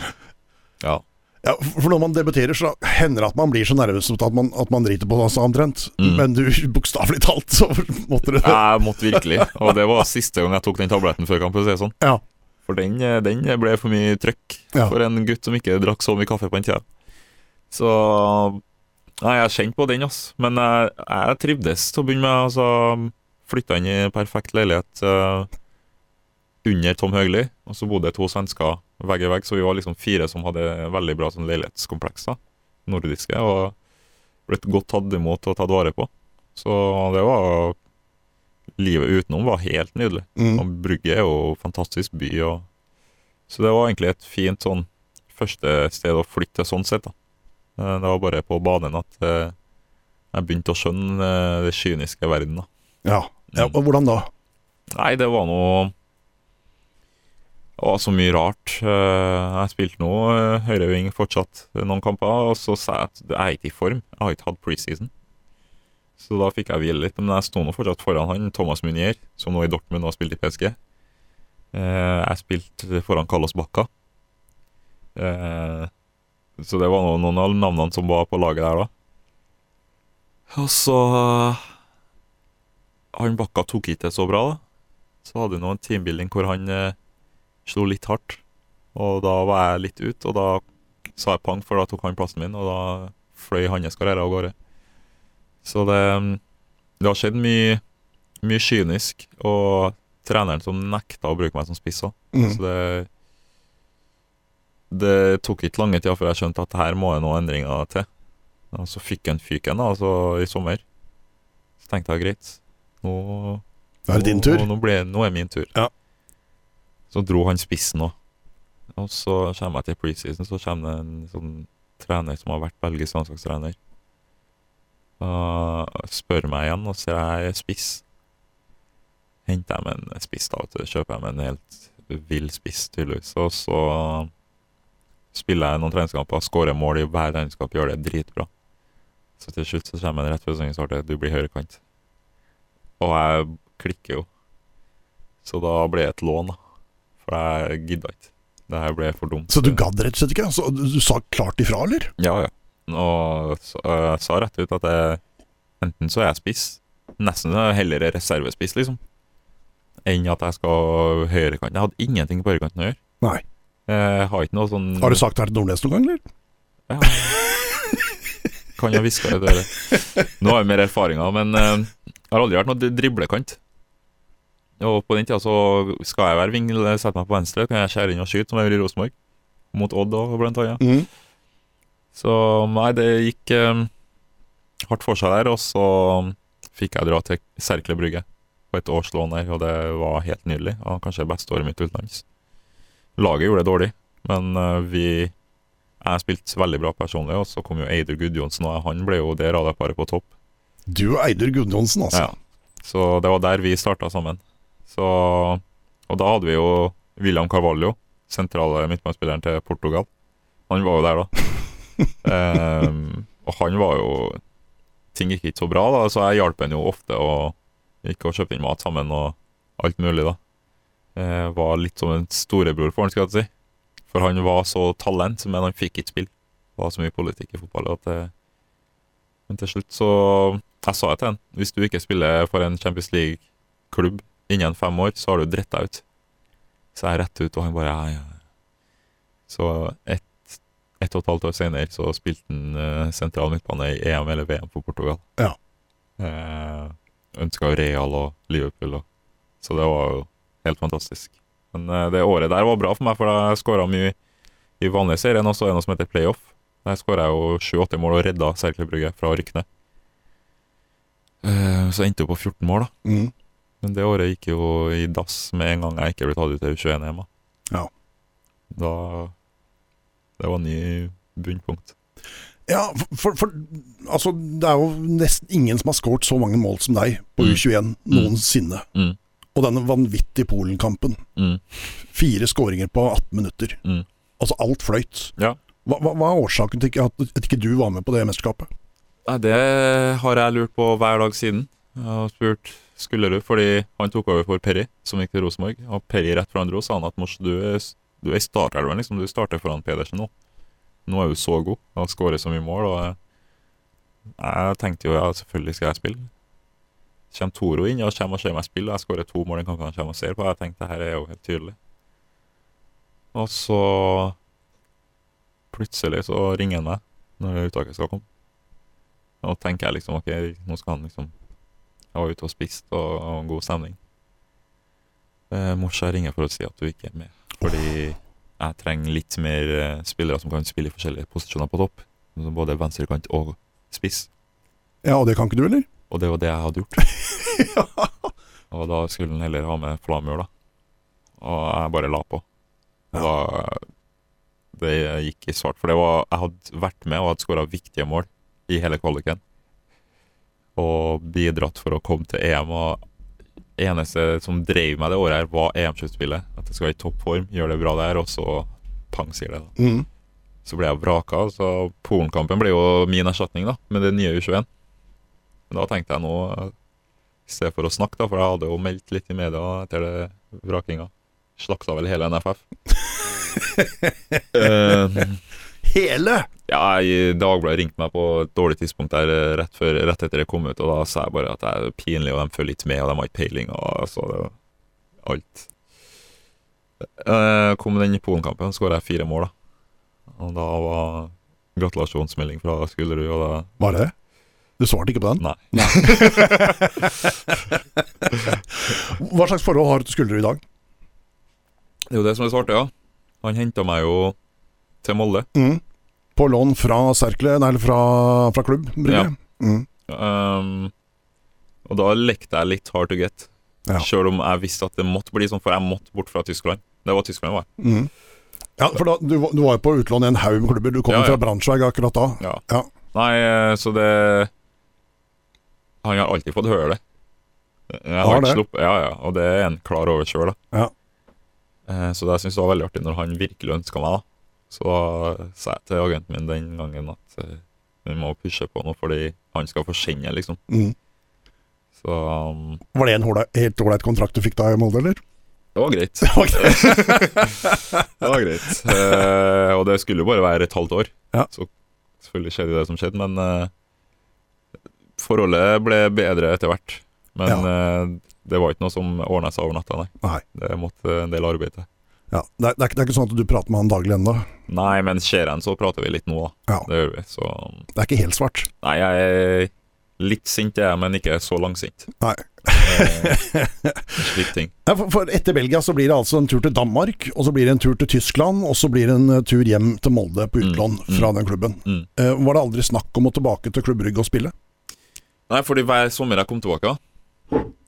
ja. Ja, for når man debuterer, så hender det at man blir så nervøs at man, at man driter på seg omtrent. Mm. Men du, <laughs> bokstavelig talt, så måtte du det. Jeg måtte virkelig. Og det var siste gang jeg tok den tabletten før kamp. for å si det Sånn. Ja. For den, den ble for mye trøkk Ja. for en gutt som ikke drakk så mye kaffe på den tida. Så Nei, jeg kjente på den, ass. Men jeg, jeg trivdes til å begynne med. Altså, Flytta inn i perfekt leilighet uh, under Tom Høgli, og så bodde to svensker vegg i vegg, så vi var liksom fire som hadde veldig bra sånn leilighetskompleks. da, Nordiske. Og blitt godt tatt imot og tatt vare på. Så det var Livet utenom var helt nydelig. Mm. Og Brygge er jo fantastisk by. Og, så det var egentlig et fint sånn første sted å flytte sånn sett. da. Eh, Det var bare på banen at eh, jeg begynte å skjønne eh, det kyniske verden. da. Ja. ja. Og hvordan da? Nei, det var noe Det var så mye rart. Jeg spilte nå høyreving fortsatt noen kamper, og så sa jeg at jeg er ikke i form. Jeg har ikke hatt preseason. Så da fikk jeg hvile litt, men jeg sto nå fortsatt foran han, Thomas Munier, som nå i Dortmund og har spilt i PSG. Jeg spilte foran Carlos Bacca. Eh, Så det var noen, av navnene som var på laget der da. Og så han Bakka tok ikke det så bra, da. Så hadde vi nå en teambuilding hvor han eh, slo litt hardt. Og da var jeg litt ut, og da sa jeg pang, for da tok han plassen min, og da fløy hans karriere av gårde. Så det, det har skjedd mye, mye kynisk, og treneren som nekta å bruke meg som spiss òg. Mm. Så det Det tok ikke lange tida før jeg skjønte at her må det noen endringer til. Og så fikk han fyken da, altså i sommer. Så tenkte jeg greit, nå nå er det din tur. Nå, nå, ble, nå er min tur. Ja. Så dro han spissen òg. Og så kommer jeg til preseason, så kommer det en sånn trener som har vært belgisk landslagstrener. Og spør meg igjen, og sier jeg er spiss. Henter jeg meg en spiss, da, vet du. Kjøper jeg meg en helt vill spiss, tydeligvis. Og så spiller jeg noen treningskamper, skårer mål i hver treningskamp, gjør det dritbra. Så til slutt så kommer en rett før sesongen du blir høyrekant. Og jeg klikker jo. Så da ble det et lån, da. For jeg gidda ikke. Det her ble for dumt. Så du gadd rett og slett ikke? Så du, du sa klart ifra, eller? Ja, ja. Og så, jeg sa rett ut at jeg, enten så er jeg spiss, nesten heller er reservespiss, liksom, enn at jeg skal høyrekant. Jeg hadde ingenting på høyrekanten å gjøre. Nei. Jeg har ikke noe sånn Har du sagt det her til Nordnes noen gang, eller? Ja. Kan jeg hviske i øret. Nå har jeg mer erfaringer, men eh, jeg har aldri vært noe driblekant. Og på den tida så skal jeg være ving, sette meg på venstre, kan jeg skjære inn og skyte, som jeg gjorde i Rosenborg. Mot Odd òg, blant annet. Mm. Så nei, det gikk um, hardt for seg der, og så fikk jeg dra til Serkle Brygge på et årslån der, og det var helt nydelig. Og kanskje beste året mitt utenlands. Laget gjorde det dårlig, men eh, vi Jeg spilte veldig bra personlig, og så kom jo Eidur Gudjonsen, og han ble jo det radarparet på topp. Du og Eidur Gudjonsen, altså. Ja. Så det var der vi starta sammen. Så, og da hadde vi jo William Carvalho, sentrale midtbanespilleren til Portugal. Han var jo der da. um, <laughs> og han var jo Ting gikk ikke så bra, da, så jeg hjalp ham jo ofte og gikk og kjøpte inn mat sammen og alt mulig, da. Eh, var litt som en storebror for han, skal jeg si. For han var så talent, men han fikk ikke spille. Det var så mye politikk i fotball at det Men til slutt så Jeg sa det til han. Hvis du ikke spiller for en Champions League-klubb innen fem år, så har du dritt deg ut. Så jeg rett ut, og han bare ja, ja. Så ett et og et halvt år senere så spilte han uh, sentral midtbane i EM eller VM for Portugal. Ja. Eh, Ønska Real og Liverpool og Så det var jo helt fantastisk. Men eh, det året der var bra for meg, for jeg skåra mye i vanlige serien, og så er det noe som heter playoff. Der skåra jeg jo sju-åtte mål og redda Cercle Brugge fra å rykke ned. Eh, Så jeg endte jo på 14 mål, da. Mm. Men det året gikk jo i dass med en gang jeg ikke ble tatt ut til U21-EM. da. Ja. Da Det var ny bunnpunkt. Ja, for, for altså, det er jo nesten ingen som har skåret så mange mål som deg på Mm. U21 noensinne. Mm. Og denne vanvittige Polen-kampen. Mm. Fire skåringer på 18 minutter. Mm. Altså alt fløyt. Ja. Hva, hva, hva er årsaken til at, at ikke du var med på det mesterskapet? Nei, det har jeg lurt på hver dag siden. Jeg har spurt skulle du, fordi han tok over for Perry, som gikk til Rosenborg. Og Perry rett før han dro, sa han at Mors, du er, du er i startelveren, liksom. Du starter foran Pedersen nå. Nå er du så god og skårer så mye mål. Og jeg, jeg tenkte jo ja, selvfølgelig skal jeg spille. Kommer Toro inn og kommer og ser meg spille, jeg skårer to mål den kampen han kommer og ser på. Jeg tenkte det her er jo helt tydelig. Og så plutselig så ringer han meg når uttaket skal komme. Og tenker jeg liksom ok, nå skal han liksom Jeg var ute og spist og, og god stemning. Eh, Morsa ringer for å si at du ikke er med. Fordi jeg trenger litt mer eh, spillere som kan spille i forskjellige posisjoner på topp. Både venstrekant og spiss. Ja, og det kan ikke du, eller? Og det var det jeg hadde gjort. <laughs> Og da skulle han heller ha med Flamur, da. Og jeg bare la på. Og da Det gikk i svart. For det var, jeg hadde vært med og hadde skåra viktige mål i hele kvaliken. Og bidratt for å komme til EM. Og eneste som drev meg det året, her var EM-sluttspillet. At jeg skal være i toppform, gjøre det bra der, og så pang, sier det. da Mm. så ble jeg vraka. Så Polen-kampen ble jo min erstatning da, med det nye U21. Men da tenkte jeg nå, eh, i stedet for å snakke, da, for jeg hadde jo meldt litt i media etter det vrakinga. Slakta vel hele NFF. uh, <laughs> Hele! ja, i Dagbladet ringte meg på et dårlig tidspunkt der eh, rett, før, rett etter det kom ut, og da sa jeg bare at det er pinlig, og de følger litt med, og de har ikke peiling, og så det var alt. Uh, kom den Polen-kampen, skåra jeg fire mål, da. Og da var gratulasjonsmelding fra Skullerud, og da Var det? Du svarte ikke på den? Nei. <laughs> Hva slags forhold har du til skuldre i dag? Det er jo det som er svarte, ja. Han henta meg jo til Molde. Mm. På lån fra Serkle, nei, eller fra, fra klubb? Ja. Mm. Um, og da lekte jeg litt hard to get. Ja. Sjøl om jeg visste at det måtte bli sånn, for jeg måtte bort fra Tyskland. Det var Tyskland, var jeg. Mm. Ja, for da, du, du var jo på utlån i en haug med klubber. Du kom Ja, ja. fra Braunschweig akkurat da. Ja. Ja. Nei, eh, så det Han har alltid fått høre det. Jeg Har ikke det? sluppet, ja, ja, og det er en klar over sjøl. Ja. Eh, Så det syns jeg var veldig artig når han virkelig ønska meg, da. Så sa jeg til agenten min den gangen at eh, vi må pushe på noe, fordi han skal få kjenne, liksom. Mm. Så um, Var det en hårde, helt ålreit kontrakt du fikk da i Molde, eller? det var greit. <laughs> Det var greit. <laughs> Det var greit. Eh, og det skulle jo bare være et halvt år. Ja. Så selvfølgelig skjedde det som skjedde, men eh, forholdet ble bedre etter hvert. Men ja. det var ikke noe som ordna seg over natta, nei. Nei. Det måtte en del arbeid til. Ja. Det, er, det, er, ikke- sånn at du prater med han daglig ennå? Nei, men ser en, så prater vi litt nå, da. Ja. Det gjør vi. Så Det er ikke helt svart? Nei, jeg er litt sint, jeg, men ikke så langsint. Nei. Eh, Slik ting. <laughs> Ja, for, for etter Belgia så blir det altså en tur til Danmark, og så blir det en tur til Tyskland, og så blir det en eh, tur hjem til Molde på utlån Mm, mm. fra den klubben. Mm. Uh, var det aldri snakk om å tilbake til klubbrygget og spille? Nei, fordi hver sommer jeg kom tilbake,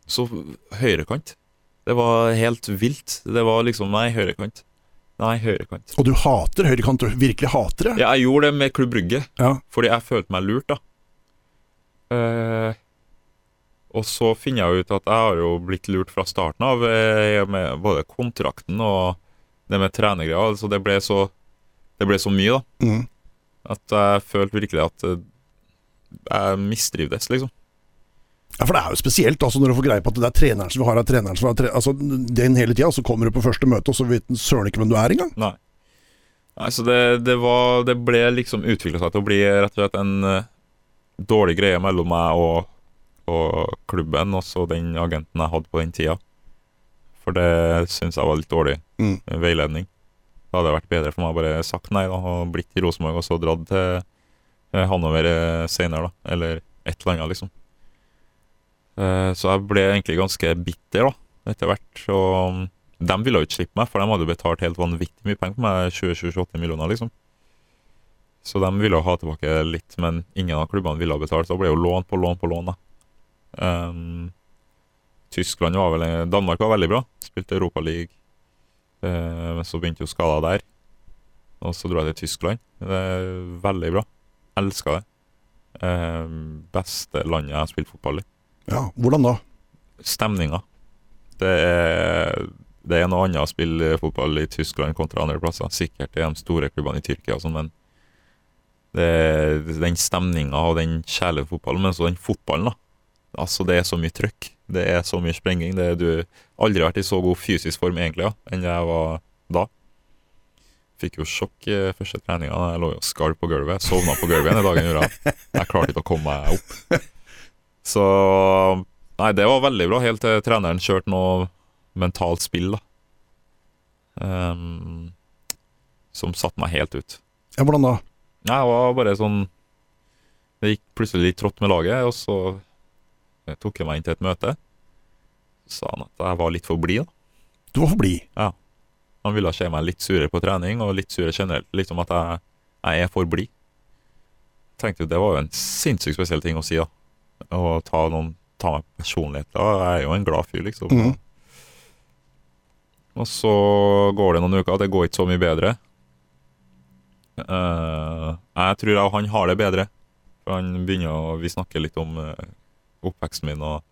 så høyrekant. Det var helt vilt. Det var liksom Nei, høyrekant. Nei, høyrekant. Og du hater høyrekant, du virkelig hater det? Ja, jeg gjorde det med Klubb Brygge, Ja. fordi jeg følte meg lurt, da. Eh, og så finner jeg ut at jeg har jo blitt lurt fra starten av, eh, med både kontrakten og det med trenergreier. Altså det ble så Det ble så mye, da. Mm. At jeg følte virkelig at eh, jeg mistrivdes, liksom. Ja, For det er jo spesielt altså når du får greie på at det er treneren som vi har, er treneren som har tre altså, den hele tida, så kommer du på første møte, og så vet den søren ikke hvem du er engang. Nei. Nei, så det, det var Det ble liksom utvikla seg til å bli rett og slett en uh, dårlig greie mellom meg og, og klubben, og så den agenten jeg hadde på den tida. For det syns jeg var litt dårlig Mm. veiledning. Det hadde vært bedre for meg å bare sagt nei da, og blitt i Rosenborg og så dratt til Hanover seinere, senere, da. Eller et eller annet, liksom. Eh, Så jeg ble egentlig ganske bitter, da. etter hvert. Og de ville jo ikke slippe meg, for de hadde betalt helt vanvittig mye penger på meg. 20-28 millioner, liksom. Så de ville jo ha tilbake litt, men ingen av klubbene ville ha betalt. Så det ble jo lån på lån på lån. da. Um, Tyskland var vel Danmark var veldig bra. Spilte Europaliga. Uh, men så begynte jo skada der. Og så dro jeg til Tyskland. Det er veldig bra. Elska det. Eh, beste landet jeg har spilt fotball i. Ja, Hvordan da? Stemninga. Det er, det er noe annet å spille fotball i Tyskland kontra andre plasser. Sikkert i de store klubbene i Tyrkia sånn, men det, den stemninga og den kjærlige fotballen, men også den fotballen, da. Altså, det er så mye trøkk. Det er så mye sprenging. Det du aldri vært i så god fysisk form egentlig ja, enn jeg var da. Fikk jo sjokk i første treninga. Jeg lå jo skalv på gulvet. Sovna på gulvet den dagen. Gjorde jeg. jeg klarte ikke å komme meg opp. Så Nei, det var veldig bra, helt til treneren kjørte noe mentalt spill, da. Um, som satte meg helt ut. Ja, Hvordan da? Nei, det var bare sånn Det gikk plutselig litt trått med laget, og så tok jeg meg inn til et møte. Så sa han at jeg var litt for blid, da. Du var for blid? Ja. Han ville se meg litt surere på trening, og litt surere generelt. Litt som at jeg, jeg er for blid. Tenkte jo det var jo en sinnssykt spesiell ting å si, da. Å ta, noen, ta meg personlighet. Da. Jeg er jo en glad fyr, liksom. Mm. Og så går det noen uker, det går ikke så mye bedre. Uh, jeg tror jeg, han har det bedre. For han begynner å Vi snakker litt om uh, oppveksten min, og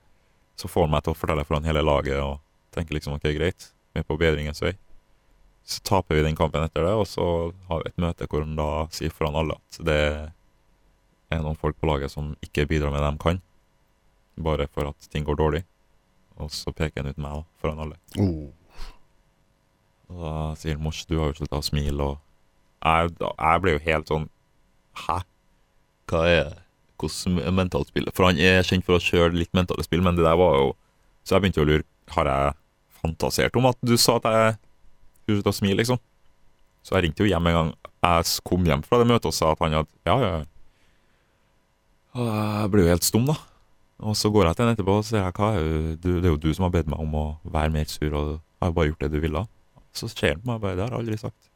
så får han meg til å fortelle foran hele laget og tenker liksom ok, greit, vi er på bedringens vei. Så taper vi den kampen etter det, og så har vi et møte hvor han da sier foran alle at det er noen folk på laget som ikke bidrar med det de kan, bare for at ting går dårlig. Og så peker han ut meg da, foran alle. Oh. Og da sier han Mors, du har jo slutta å smile, og jeg, jeg ble jo helt sånn Hæ? Hva er det? Hvordan mentalt spill? For han er kjent for å kjøre litt mentale spill, men det der var jo Så jeg begynte å lure Har jeg fantasert om at du sa at jeg skulle slutte å smile, liksom? Så jeg ringte jo hjem en gang jeg kom hjem fra det møtet og sa at han hadde Ja, ja. Og jeg ble jo helt stum, da. Og så går jeg til han etterpå og sier hva er det, du, det er jo du som har bedt meg om å være mer sur, og jeg har bare gjort det du ville. Så ser han på meg bare Det har jeg aldri sagt.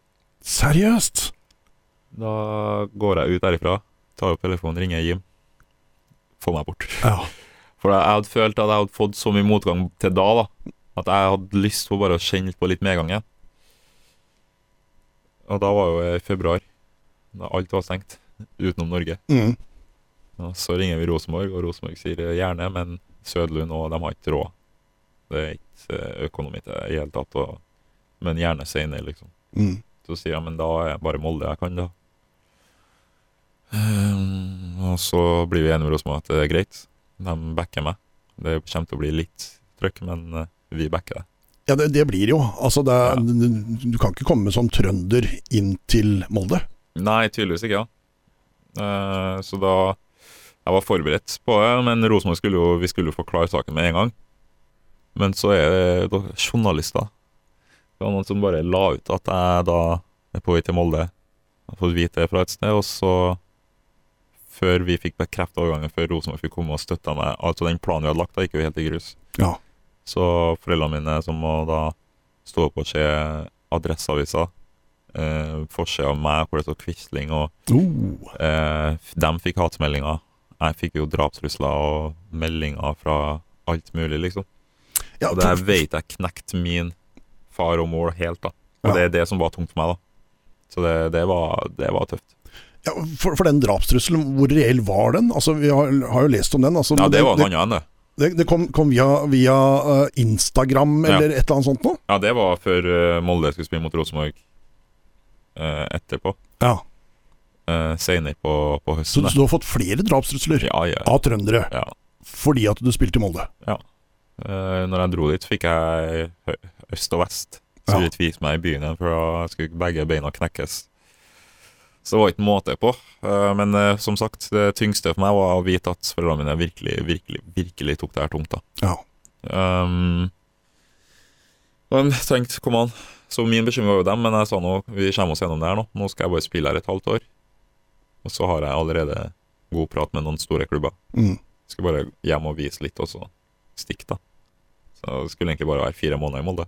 Seriøst? Da går jeg ut derifra, tar opp telefonen, ringer Jim. Få meg bort. Ja. <laughs> For jeg hadde følt at jeg hadde fått så mye motgang til da, da. At jeg hadde lyst på bare å kjenne på litt medgang igjen. Og da var jo i februar, da alt var stengt, utenom Norge. Mm. Så ringer vi Rosenborg, og Rosenborg sier gjerne, men Sødlund og de har ikke råd. Det er ikke eh, økonomi til det i hele tatt, og, men gjerne senere, liksom. Mm. Så sier jeg, men da er jeg bare Molde jeg kan, da. Um, og så blir vi enige med Rosenborg at det er greit. De backer meg. Det kommer til å bli litt trøkk, men eh, vi backer det. Ja, det, det blir jo. Altså, det er, Du kan ikke komme som trønder inn til Molde. Nei, tydeligvis ikke, ja. Uh, så da Jeg var forberedt på det, men Rosenborg skulle jo Vi skulle jo få klar saken med en gang. Men så er det journalister. Det var noen som bare la ut at jeg da er på vei til Molde. Jeg har fått vite det fra et sted, og så Før vi fikk bekreftet overgangen, før Rosenborg fikk komme og støtte meg Altså den planen vi hadde lagt, da gikk jo helt i grus. Ja. Så foreldrene mine som må da stå opp og se Adresseavisa, eh, forsida av meg hvor det står Quisling, og Oh. eh, de fikk hatmeldinger. Jeg fikk jo drapstrusler og meldinger fra alt mulig, liksom. Ja, Og det her vet jeg knekte min far og mor helt, da. Og Ja. det er det som var tungt for meg, da. Så det, det, var, det var tøft. ja, for, for den drapstrusselen, hvor reell var den? Altså, Vi har, har jo lest om den. Altså, Ja, det var det, annen, det. Det, det kom, kom via, via eh, Instagram Ja. eller et eller annet sånt noe? Ja, det var før eh, Molde skulle spille mot Rosenborg eh, etterpå. Ja. Uh, Seinere på, på Så, høsten. så du har fått flere drapstrusler Ja, ja. av trøndere ja. fordi at du spilte i Molde? Eh, når jeg dro dit, fikk jeg øst og vest. Ja. de tviste meg i byen igjen, for da skulle begge beina knekkes. Så det var ikke måte på. Eh, men eh, som sagt, det tyngste for meg var å vite at foreldrene mine virkelig, virkelig, virkelig tok det her tungt. da. Ja. Um, men tenkte, kom an. Så min bekymring var jo dem, men jeg sa nå, vi kommer oss gjennom det her nå. Nå skal jeg bare spille her et halvt år. Og så har jeg allerede god prat med noen store klubber. Mm. Skal bare hjem og vise litt, og så stikke, da. Så det skulle egentlig bare være fire måneder i Molde.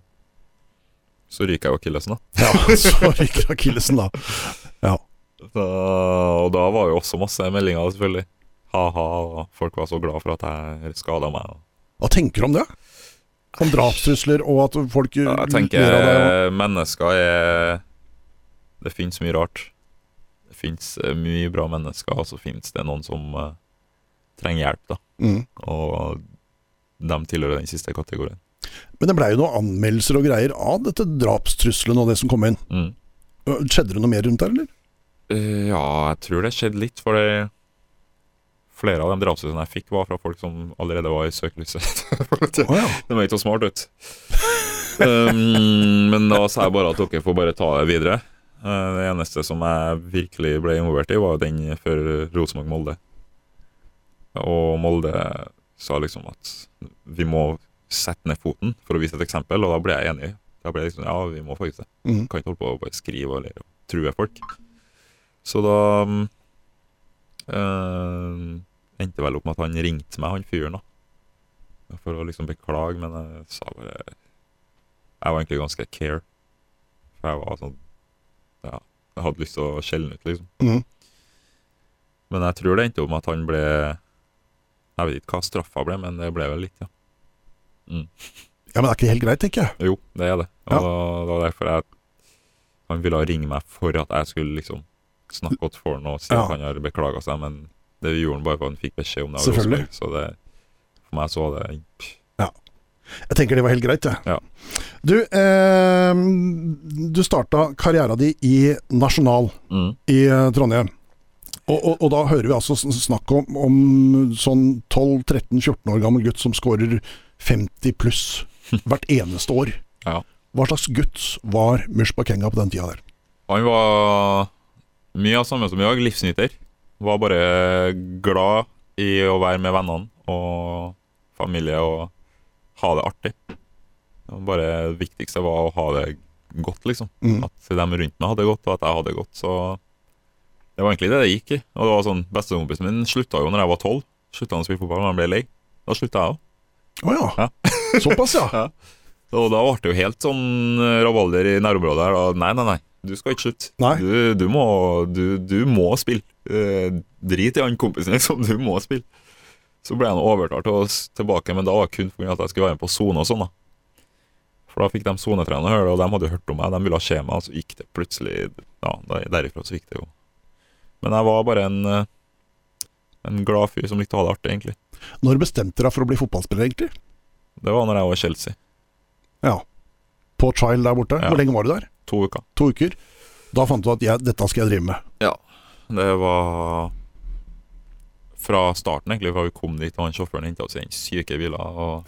Så ryker jeg jo akillesen, da. Ja, så ryker akillesen, da. Så, og da var jo også masse meldinger, selvfølgelig. Ha-ha, og folk var så glad for at jeg skada meg. Hva tenker du om det? Om drapstrusler og at folk Ja, jeg tenker ler av mennesker er Det finnes mye rart. Det finnes eh, mye bra mennesker, og så finnes det noen som uh, trenger hjelp, da. Mm. Og de tilhører den siste kategorien. Men det blei jo noen anmeldelser og greier av dette drapstrusselen og det som kom inn. Mm. Skjedde det noe mer rundt der, eller? Eh, ja, jeg tror det skjedde litt, fordi Flere av de drapstruslene jeg fikk, var fra folk som allerede var i søkelyset. <laughs> oh, ja. Det var ikke så smart ut. um, men da sa jeg bare at dere får bare ta det videre. Eh, det eneste som jeg virkelig ble involvert i, var den før Rosenborg-Molde. Og Molde sa liksom at vi må sette ned foten for å vise et eksempel, og da ble jeg enig. Da ble jeg liksom, ja, vi må faktisk det. Mm. Kan ikke holde på å bare skrive eller true folk. Så da um, eh, endte vel opp med at han ringte meg, han fyren, da. For å liksom beklage, men jeg sa bare Jeg var egentlig ganske care. For jeg var sånn Ja, jeg hadde lyst til å skjelne ut, liksom. Mm. Men jeg tror det endte opp med at han ble Jeg vet ikke hva straffa ble, men det ble vel litt, ja. ja, men det er ikke helt greit, tenker jeg. Jo, det er det. Og Ja. det var derfor jeg Han ville ringe meg for at jeg skulle liksom snakke godt for ham og si Ja. at han har beklaga seg, men det gjorde han bare for at han fikk beskjed om det. Selvfølgelig. Så det, for meg så var det Jeg tenker det var helt greit, jeg. Ja. Du, eh, du starta karriera di i Nasjonal mm. i eh, Trondheim. Og, og, og da hører vi altså sn- snakk om, om sånn 12-13-14 år gammel gutt som skårer 50 pluss <laughs> hvert eneste år. Ja. Hva slags gutt var Mush Bakenga på den tida der? Han var mye av samme som i dag, livsnyter. Var bare glad i å være med vennene og familie og ha det artig. Det Bare det viktigste var å ha det godt, liksom. Mm. At de rundt meg hadde det godt, og at jeg hadde det godt. Så det var egentlig det det gikk i. Og det var sånn, Bestekompisen min slutta jo når jeg var tolv. Slutta han å spille fotball når han ble lei. Da slutta jeg òg. Å ja. Såpass, ja. <laughs> Og da ble det jo helt sånn rabalder i nærområdet her. Nei, nei, nei, du skal ikke slutte. Du, du, må, du, du må spille. Eh, drit i han kompisen, liksom. <laughs> Du må spille. Så ble han overtalt til å tilbake, men da var det kun fordi at jeg skulle være med på sone og sånn. da. For da fikk de sonetrenere høre, og de hadde hørt om meg. De ville se meg, og så gikk det plutselig Ja, derifra så gikk det jo. Men jeg var bare en eh, en glad fyr som likte å ha det artig, egentlig. Når bestemte du deg for å bli fotballspiller, egentlig? Det var når jeg var i Chelsea. Ja. På Child der borte. Ja. Hvor lenge var du der? To uker. To uker. Da fant du at jeg, dette skal jeg drive med. Ja. Det var fra starten, egentlig, fra vi kom dit, og han sjåføren henta oss i den syke bilen og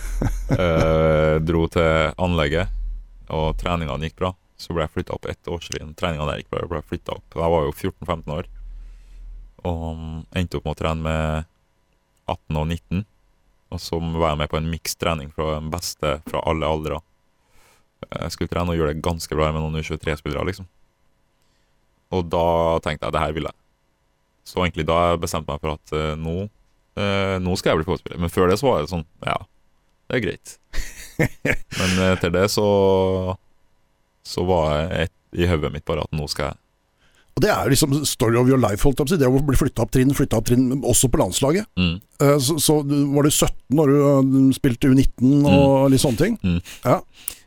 <laughs> eh, dro til anlegget. Og treningene gikk bra. Så ble jeg flytta opp ett årstrinn. Treningene der gikk bra, jeg ble flyttet opp. Jeg var jo 14-15 år. Og endte opp med å trene med 18 og 19. Og så var jeg med på en mikstrening fra den beste fra alle aldre. Trene og gjøre det ganske bra med noen U23-spillere, liksom. Og da tenkte jeg det her vil jeg. Så egentlig da bestemte jeg meg for at uh, nå, uh, nå skal jeg bli fotballspiller. Men før det så var det sånn Ja, det er greit. <laughs> Men eh, etter det så Så var jeg et, i hodet mitt bare at nå skal jeg Og Det er liksom story of your life, holdt si. Det å bli flytta opp trinn, flytta opp trinn, også på landslaget. mm, Så, så var du 17 når du spilte U19 og litt sånne ting?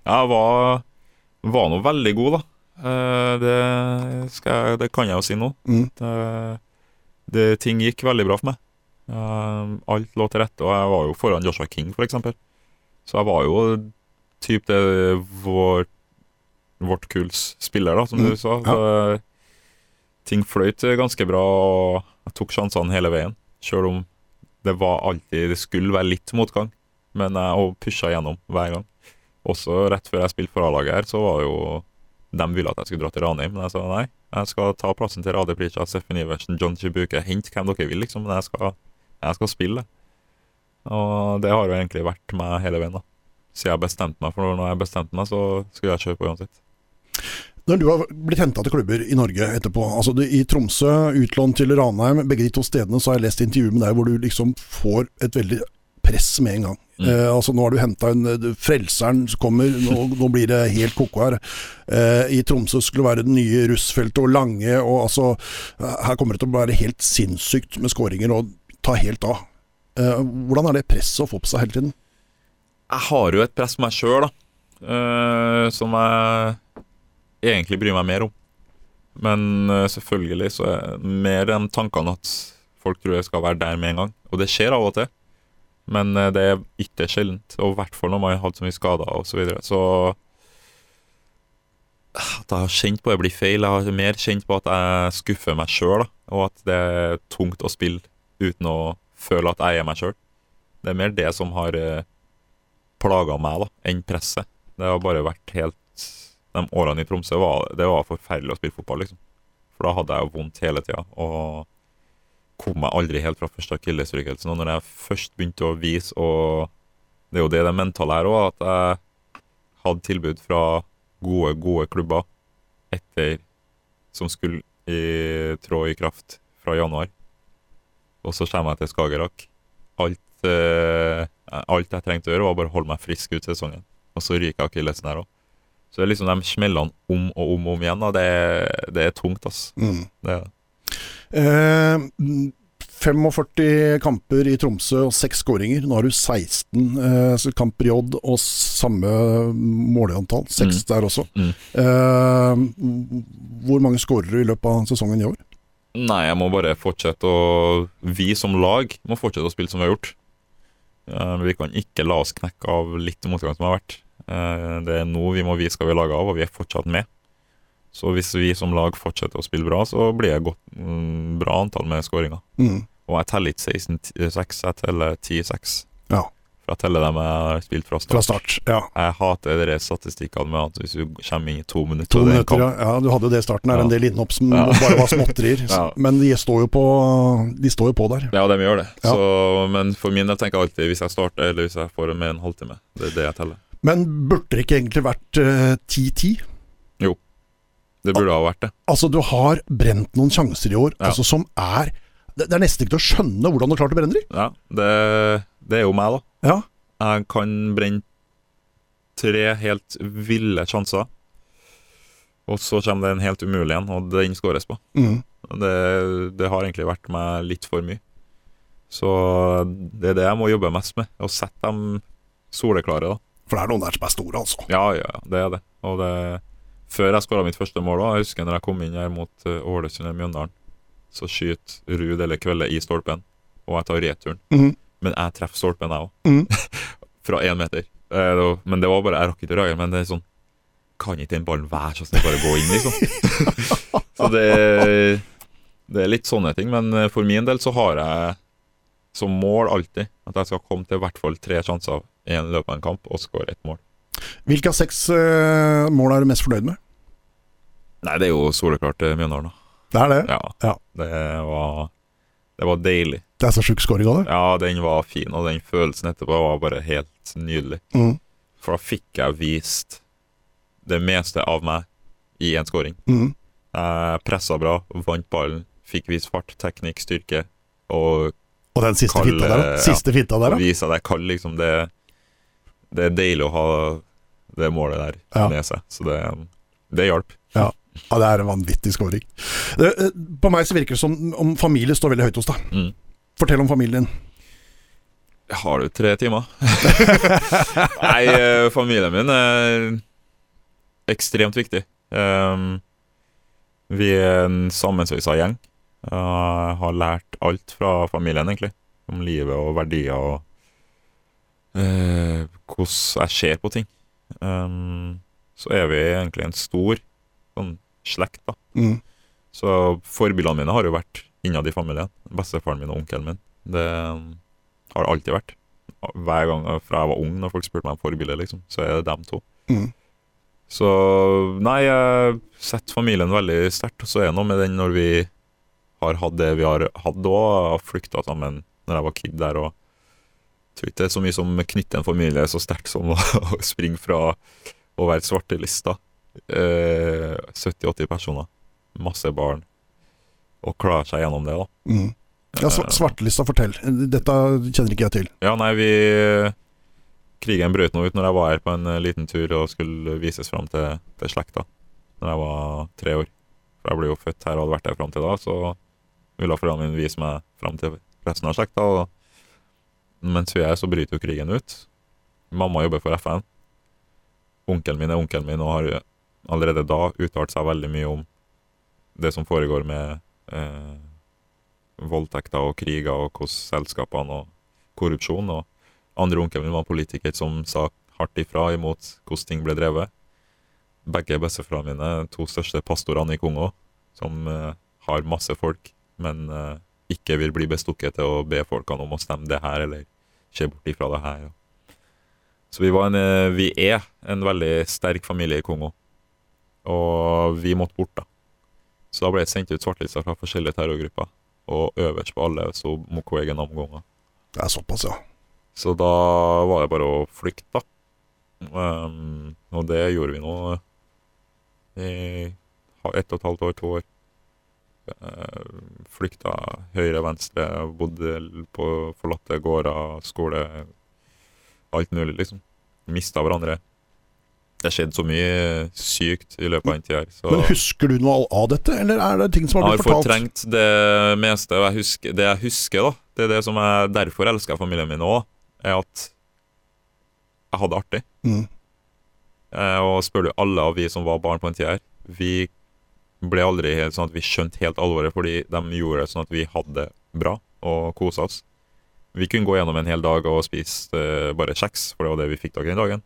Jeg var, var nå veldig god, da. Eh, det, jeg, det kan jeg jo si nå. Mm. Det, det, ting gikk veldig bra for meg. Eh, alt lå til rette, og jeg var jo foran Joshua King, eksempel. Så jeg var jo typ det vår, vårt kulls spiller, da, som Mm, du sa. ja. Ting fløyt ganske bra, og jeg tok sjansene hele veien. Selv om det var alltid Det skulle være litt motgang, men jeg pusha gjennom hver gang. Også rett før jeg spilte for A-laget her, så var det jo De ville at jeg skulle dra til Ranheim, men jeg sa nei. Jeg skal ta plassen til Rade Prica, Steffen Iversen, John Chibuke. Hent hvem dere vil, liksom. Men jeg skal, jeg skal spille. Og det har jo egentlig vært meg hele veien, da. Siden jeg bestemte meg, for når jeg bestemte meg, så skulle jeg kjøre på uansett. Når du har blitt henta til klubber i Norge etterpå, altså i Tromsø, utlånt til Ranheim, begge de to stedene så har jeg lest intervjuer med deg hvor du liksom får et veldig press med en gang. Mm. Eh, altså Nå har du henta en eh, Frelseren som kommer, nå, nå blir det helt ko-ko her. Eh, I Tromsø skulle det være det nye russfeltet og Lange, og altså eh, Her kommer det til å være helt sinnssykt med skåringer og ta helt av. Eh, hvordan er det presset å få på seg hele tiden? Jeg har jo et press på meg sjøl, da. eh, som jeg egentlig bryr meg mer om. Men selvfølgelig så er det mer enn tankene at folk tror jeg skal være der med en gang. Og det skjer av og til. Men eh, det er ytterst sjeldent, og i hvert fall når man har hatt så mye skader osv. Så, videre. så at jeg har kjent på det blir feil. Jeg har mer kjent på at jeg skuffer meg sjøl, og at det er tungt å spille uten å føle at jeg er meg sjøl. Det er mer det som har eh, plaga meg, da, enn presset. Det har bare vært helt De årene i Tromsø var det var forferdelig å spille fotball, liksom. For da hadde jeg jo vondt hele tida, og kom meg aldri helt fra første akillesryggelsen. Og når jeg først begynte å vise, og det er jo det det mentale her òg, at jeg hadde tilbud fra gode, gode klubber etter som skulle i, trå i kraft fra januar. Og så kommer jeg til Skagerrak. Alt, eh, alt jeg trengte å gjøre, var bare å holde meg frisk ut sesongen. Og så ryker akillesen her òg. Så det er liksom de smellene om og om og om igjen. Da. Det, er- det er tungt, ass. Mm. Det er. Eh, 45 kamper i Tromsø og 6 skåringer. Nå har du 16 eh, kamper i Odd og samme måleantall. 6 Mm. der også. Mm. Eh, hvor mange skårer du i løpet av sesongen i år? Nei, jeg må bare fortsette å Vi som lag må fortsette å spille som vi har gjort. Eh, vi kan ikke la oss knekke av litt motgang som har vært. Eh, det er nå vi må vise hva vi er laga av, og vi er fortsatt med. Så hvis vi som lag fortsetter å spille bra, så blir det godt, mm, bra antall med skåringer. Mm. Og jeg teller ikke 16-6, jeg teller 10-6. Ja. For jeg teller dem jeg har spilt fra start. Fra start. Ja. Jeg hater de statistikkene med at hvis du kommer inn i to minutter To er minutter, ja. ja. Du hadde jo det i starten. her Ja. En del innhopp som <laughs> bare var småtterier. Ja. Men de står på, de står jo på der. Ja, de gjør det. Ja. Så, men for min del tenker jeg alltid hvis jeg starter, eller hvis jeg får med en halvtime. Det er det jeg teller. Men burde det ikke egentlig vært eh, 10-10? Det burde ha vært det. Altså, du har brent noen sjanser i år Ja. altså, som er det, det er nesten ikke til å skjønne hvordan du har klart å brenne dem. Ja, det, det er jo meg, da. Ja. Jeg kan brenne tre helt ville sjanser. Og så kommer det en helt umulig en, og den skåres på. Mm. Det, det har egentlig vært meg litt for mye. Så det er det jeg må jobbe mest med. Å sette dem soleklare, da. For det er noen der som er store, altså. Ja, ja, ja, det er det. Og det Før jeg skåra mitt første mål, òg, jeg husker når jeg kom inn her mot uh, Ålesund eller Mjøndalen, så skyter Ruud eller Kvelde i stolpen, og jeg tar returen. Mm. Men jeg treffer stolpen, jeg òg. Mm. <laughs> Fra én meter. Eh, men det var bare Jeg rakk ikke reagere, men det er sånn Kan ikke den ballen være så snill bare gå inn, liksom? <laughs> så det, det er litt sånne ting. Men eh, for min del så har jeg som mål alltid at jeg skal komme til i hvert fall tre sjanser i en løpet av en kamp og skåre ett mål. Hvilke av seks eh, mål er du mest fornøyd med? Nei, det er jo soleklart til Mjøndalen, da. Det er det. Ja. Ja. Det, var, det var deilig. Det er så sjuk scoring av det. Ja, den var fin, og den følelsen etterpå var bare helt nydelig. Mm. For da fikk jeg vist det meste av meg i en scoring. Mm. Jeg pressa bra, vant ballen, fikk vist fart, teknikk, styrke, og Og den siste Kalle, finta der, da. Siste finta der, da. vise deg kan, liksom. Det, det er deilig å ha det målet der Ja. med seg. Så det, det hjalp. Ja, det er en vanvittig scoring. Eh, På meg så virker det som om familie står veldig høyt hos deg. Mm. Fortell om familien din. Har du tre timer? <laughs> Nei, eh, familien min er ekstremt viktig. Um, vi er en sammensveisa gjeng. Jeg har lært alt fra familien, egentlig. Om livet og verdier og uh, hvordan jeg ser på ting. Um, så er vi egentlig en stor sånn slekt, da. Mm. Så forbildene mine har jo vært innad i familien. Bestefaren min og onkelen min. Det um, har det alltid vært. Hver gang fra jeg var ung, når folk spurte meg om forbilde, liksom, så er det dem to. Mm. Så nei, jeg setter familien veldig sterkt. Og så er det noe med den når vi har hatt det vi har hatt òg, flykta sammen når jeg var kid der. og tror ikke det er så mye som knytter en familie så sterkt som å <laughs> å springe fra å være svartelista. Eh, 70-80 personer, masse barn, og klarer seg gjennom det. da. Mm. Ja, Svartelista, fortell. Dette kjenner ikke jeg til. Ja, nei, vi Krigen brøt nå ut når jeg var her på en eh, liten tur og skulle vises fram til, til slekta. Når jeg var tre år. For jeg ble jo født her og hadde vært her fram til da, så ville foreldrene mine vise meg fram til resten av slekta. Og mens vi er så bryter jo krigen ut. Mamma jobber for FN. Onkelen min er onkelen min og har allerede da uttalt seg veldig mye om det som foregår med eh, voldtekter og kriger og hvordan selskapene og korrupsjon. og andre onkelen min var politiker som sa hardt ifra imot hvordan ting ble drevet. Begge besteforeldrene mine, to største pastorene i Kongo, som eh, har masse folk, men eh, ikke vil bli bestukket til å be folkene om å stemme det her, eller se bort ifra det her. Så vi, en, eh, vi er en veldig sterk familie i Kongo, og vi måtte bort, da. Så da ble jeg sendt ut svartlista fra forskjellige terrorgrupper, og øverst på alle så Mukwege Namgonga. Det er såpass, ja. Så da var det bare å flykte, da. Um, og det gjorde vi nå i ha- ett og et halvt år, to år. Uh, flykta høyre, venstre, bodde på forlatte gårder, skole Alt mulig, liksom. Mista hverandre. Det skjedde så mye sykt i løpet av den tida her. Så Men husker du noe av dette, eller er det ting som har har blitt fortalt? fortrengt det meste. Og jeg husker, det jeg husker, da, det er det som jeg derfor elsker familien min òg, er at jeg hadde det artig. Mm. Eh, og spør du alle av vi som var barn på den tida her, vi ble aldri helt sånn at vi skjønte helt alvoret, fordi de gjorde det sånn at vi hadde det bra og kosa oss. Vi kunne gå gjennom en hel dag og spise eh, bare kjeks, for det var det vi fikk tak i den dagen.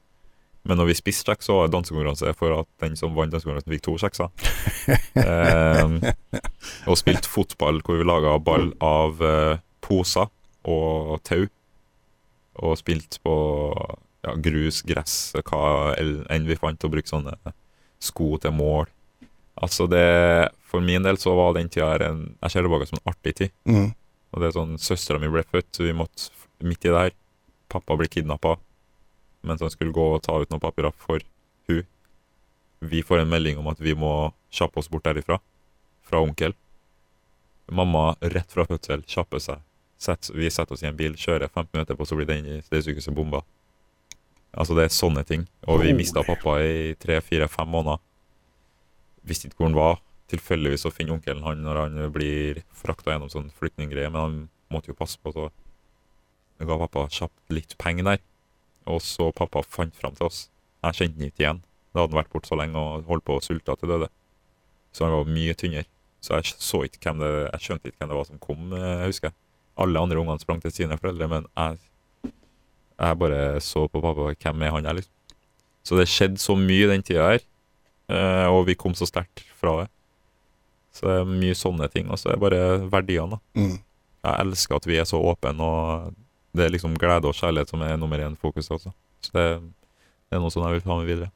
Men når vi spiste kjeks, så var det dansekonkurranse for at den som vant dansekonkurransen, fikk to kjekser. <laughs> eh, og spilte fotball hvor vi laga ball av eh, poser og tau. Og spilte på ja, grus, gress, hva enn vi fant, og brukte sånne sko til mål. Altså det For min del så var den tida her en Jeg ser tilbake som en artig tid. Mm. Og det er sånn Søstera mi ble født, så vi måtte midt i det her. Pappa ble kidnappa mens han skulle gå og ta ut noen papirer for hun. Vi får en melding om at vi må kjappe oss bort derifra. Fra onkel. Mamma rett fra fødsel kjapper seg. Sett, vi setter oss i en bil, kjører 15 minutter på, så blir den i det sykehuset bomba. Altså, det er sånne ting. Og vi mista pappa i tre, fire, fem måneder. Visste ikke hvor han var. Tilfeldigvis så finner onkelen han når han blir frakta gjennom sånn flyktninggreie, men han måtte jo passe på, så ga pappa kjapt litt penger der. Og så pappa fant fram til oss. Jeg kjente den ikke igjen. Da hadde han vært borte så lenge og holdt på å sulte til døde. Så han var mye tynnere. Så jeg så ikke hvem det Jeg skjønte ikke hvem det var som kom, jeg husker jeg. Alle andre ungene sprang til sine foreldre, men jeg Jeg bare så på pappa hvem er han her, liksom. Så det skjedde så mye den tida her, eh, og vi kom så sterkt fra det. Så det er mye sånne ting. Og så er det bare verdiene, da. Mm. Jeg elsker at vi er så åpne, og det er liksom glede og kjærlighet som er nummer én fokus også. Så det, det er noe som jeg vil ta med videre.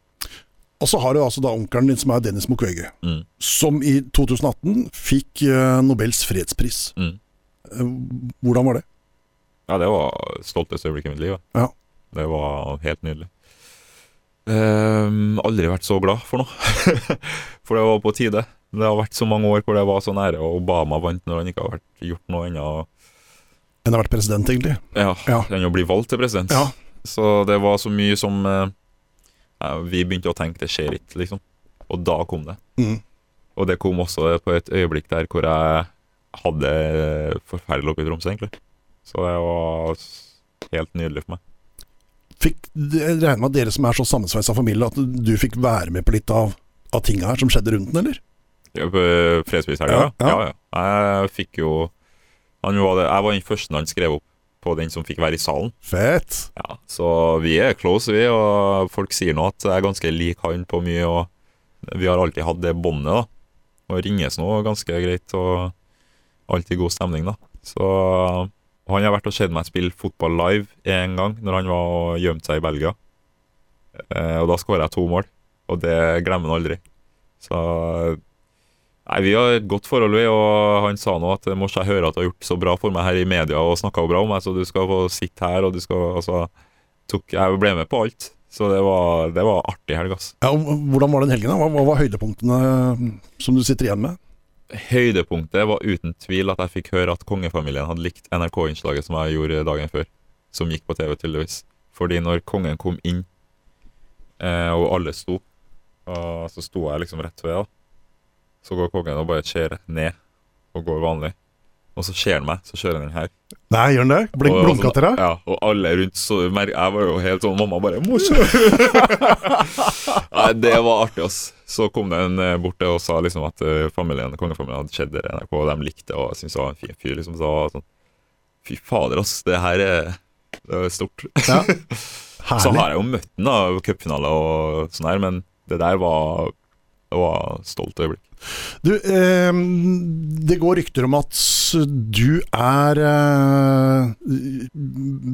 Og så har du altså da onkelen din som er Dennis Mukwege, Mm. som i 2018 fikk eh, Nobels fredspris. Mm. Eh, Hvordan var det? Ja, det var stolteste øyeblikket i mitt liv. Ja. Det var helt nydelig. Um, aldri vært så glad for noe. <laughs> for det var på tide. Det har vært så mange år hvor det var så nære, og Obama vant når han ikke har gjort noe ennå. Enn å ha vært president, egentlig. Ja, Ja. enn å bli valgt til president. Ja. Så det var så mye som eh, Vi begynte å tenke det skjer ikke, liksom. Og da kom det. Mm. Og det kom også på et øyeblikk der hvor jeg hadde forferdelig oppe i Tromsø, egentlig. Så det var helt nydelig for meg. Fikk, jeg regner med at dere som er så sammensveisa familie, at du fikk være med på litt av, av tinga her som skjedde rundt den, eller? Ja, på Fredsprishelga? Ja, Ja, ja. ja. Jeg fikk jo var det, Jeg var den første han skrev opp på den som fikk være i salen. Fett! Ja, Så vi er close, vi. Og folk sier nå at jeg er ganske lik han på mye. Og vi har alltid hatt det båndet, da. Og ringes nå ganske greit, og alltid god stemning, da. Så han har vært og sett meg spille fotball live en gang, når han var og gjemte seg i Belgia. Eh, og da skåra jeg to mål, og det glemmer han aldri. Så Nei, Vi har et godt forhold, vi, og han sa nå at Mors, jeg hører at du har gjort så bra for meg her i media og snakka bra om meg, så du skal få sitte her, og du skal Altså, tok, jeg ble med på alt. Så det var, det var artig helg, ass. Ja, hvordan var den helgen? da? Hva, hva var høydepunktene som du sitter igjen med? høydepunktet var uten tvil at jeg fikk høre at kongefamilien hadde likt NRK-innslaget som jeg gjorde dagen før, som gikk på TV, tydeligvis. Fordi når kongen kom inn, eh, og alle sto, og så sto jeg liksom rett ved, da. Så går kongen og bare kjører ned og går vanlig. Og så ser han meg, så kjører han den her. Nei, gjør den det? Blink, Og- blunka til deg? Ja, og alle rundt så mer, Jeg var jo helt sånn Mamma bare 'Må! <laughs> Nei, det var artig, ass. Så kom det en eh, bort og sa liksom at eh, familien, kongefamilien hadde sett NRK, og de likte det, og syntes det var en fin fyr. liksom så sånn Fy fader, ass. Det her er, det er stort. Ja. <laughs> Så har jeg jo møtt ham da, i cupfinale og sånn her, men det der var Det var stolt øyeblikk. Du, eh, det går rykter om at du er eh,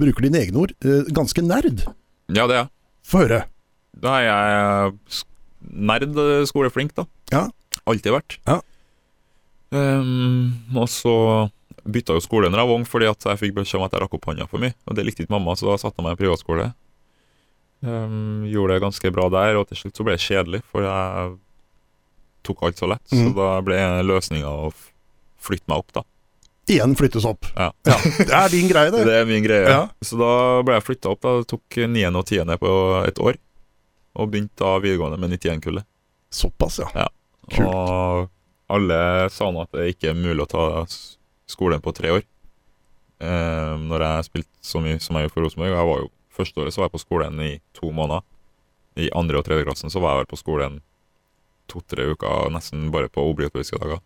Bruker dine egne ord. Eh, ganske nerd. Ja, det er jeg. Få høre. Da er jeg sk- nerd eh, skoleflink, da. Ja. Alltid vært. Ja. Um, og så bytta jo skole når jeg var ung, fordi at jeg fikk beskjed om at jeg rakk opp hånda for mye. Og det likte ikke mamma, så da satte jeg meg i privatskole. Um, gjorde det ganske bra der, og til slutt så ble det kjedelig, for jeg tok alt så lett. Så Mhm. da ble løsninga å flytte meg opp, da. Igjen flyttes opp. <laughs> Ja. Det er din greie, det. Det er min greie. Ja. Så da ble jeg flytta opp. da tok niende og 10. på et år. Og begynte da videregående med 91-kullet. Såpass, ja. Kult. Og alle sa nå at det ikke er mulig å ta skolen på tre år. Eh, når jeg spilte så mye som jeg gjorde for Rosenborg. Jeg var jo, første året så var jeg på skolen i to måneder. I andre og tredje klassen så var jeg på skolen to-tre uker, nesten bare på obligatoriske dager.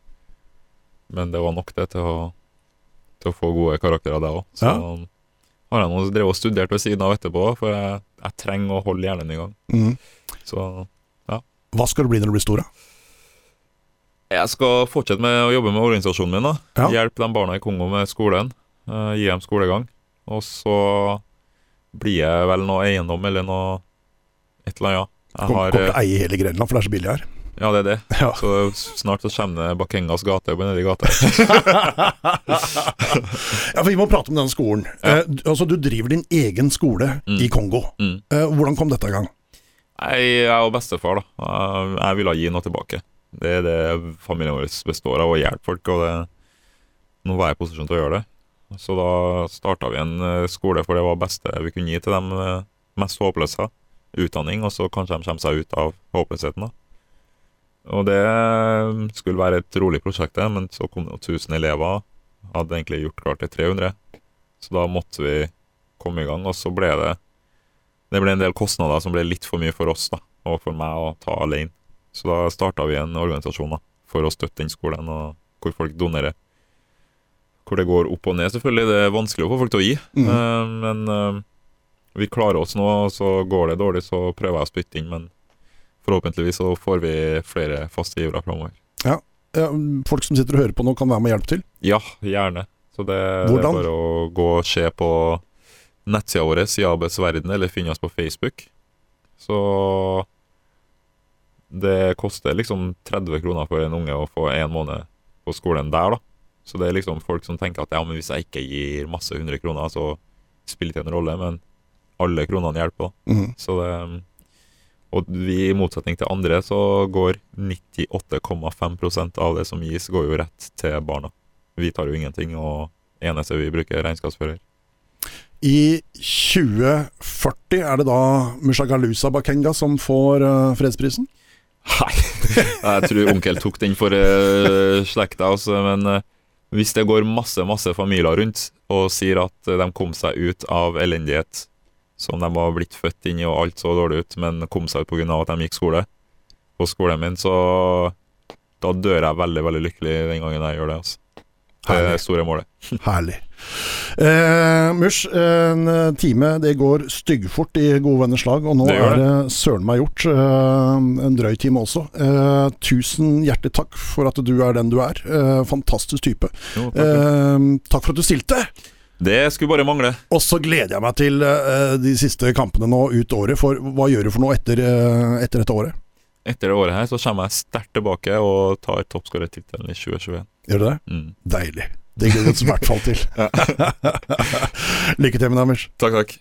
Men det var nok det til å, til å få gode karakterer, det òg. Så Ja. har jeg nå drevet og studert ved siden av etterpå, for jeg, jeg trenger å holde hjernen i gang. Mm. Så Hva skal du bli når du blir stor, da? Jeg skal fortsette med å jobbe med organisasjonen min. da Ja. Hjelpe de barna i Kongo med skolen. Uh, gi dem skolegang. Og så blir jeg vel noe eiendom eller noe et eller annet. Ja. Jeg har, kommer til eh, å eie hele Grenland, for det er så billig her. Ja, det er det. Ja. Så snart så kommer det Bakengas gate nedi gata. <laughs> ja, for Vi må prate om den skolen. Ja. Eh, altså, Du driver din egen skole Mm. i Kongo. Mm. Eh, hvordan kom dette i gang? Jeg jeg og bestefar, da. Jeg- Jeg ville gi noe tilbake. Det er det familien vår består av, å hjelpe folk. Og det, nå var jeg i posisjon til å gjøre det. Så da starta vi en eh, skole, for det var det beste vi kunne gi til dem eh, mest håpløse. Utdanning, og så kanskje de kommer seg ut av håpløsheten. da. Og det eh, skulle være et rolig prosjekt, men så kom det 1000 elever. Hadde egentlig gjort klart til 300. Så da måtte vi komme i gang, og så ble det det ble en del kostnader som ble litt for mye for oss da, og for meg å ta alene. Så da starta vi en organisasjon da, for å støtte den skolen, og hvor folk donerer. Hvor det går opp og ned, selvfølgelig. Det er vanskelig å få folk til å gi. Mm. Uh, men uh, vi klarer oss nå, og så går det dårlig, så prøver jeg å spytte inn. Men forhåpentligvis så får vi flere faste givere framover. Ja, folk som sitter og hører på nå, kan være med og hjelpe til. Ja, gjerne. Så det, Hvordan? er bare å gå og se på nettsida vår, Siabes verden, eller finne oss på Facebook. Så det koster liksom 30 kroner for en unge å få en måned på skolen der, da. Så det er liksom folk som tenker at ja, men hvis jeg ikke gir masse 100 kroner, så spiller det ikke en rolle. Men alle kronene hjelper, da. Mm. Så det Og vi, i motsetning til andre, så går 98,5% av det som gis, går jo rett til barna. Vi tar jo ingenting, og eneste vi bruker, er regnskapsfører. I 2040 er det da Mushagalusa Bakenga som får eh, fredsprisen? Nei, <laughs> jeg tror onkel tok den for uh, slekta, altså, men uh, hvis det går masse, masse familier rundt og sier at de kom seg ut av elendighet som de var blitt født inn i, og alt så dårlig ut, men kom seg ut pga. at de gikk skole på skolen min, så da dør jeg veldig, veldig lykkelig den gangen jeg gjør det. altså. Det er Herlig. det store målet. <laughs> Herlig. Eh, Mush, en time det går styggfort i gode venners lag, og nå Det er det søren meg gjort. Eh, en drøy time også. Eh, tusen hjertelig takk for at du er den du er. Eh, fantastisk type. Jo, takk. Eh, takk for at du stilte. Det skulle bare mangle. Og så gleder jeg meg til uh, de siste kampene nå ut året, for hva gjør du for noe etter, uh, etter dette året? Etter det året her så kommer jeg sterkt tilbake og tar toppskårertittelen i 2021. Gjør du det? Mm. Deilig. Det gleder vi oss i hvert fall til. <laughs> <laughs> Lykke til med det, Anders. Takk, takk.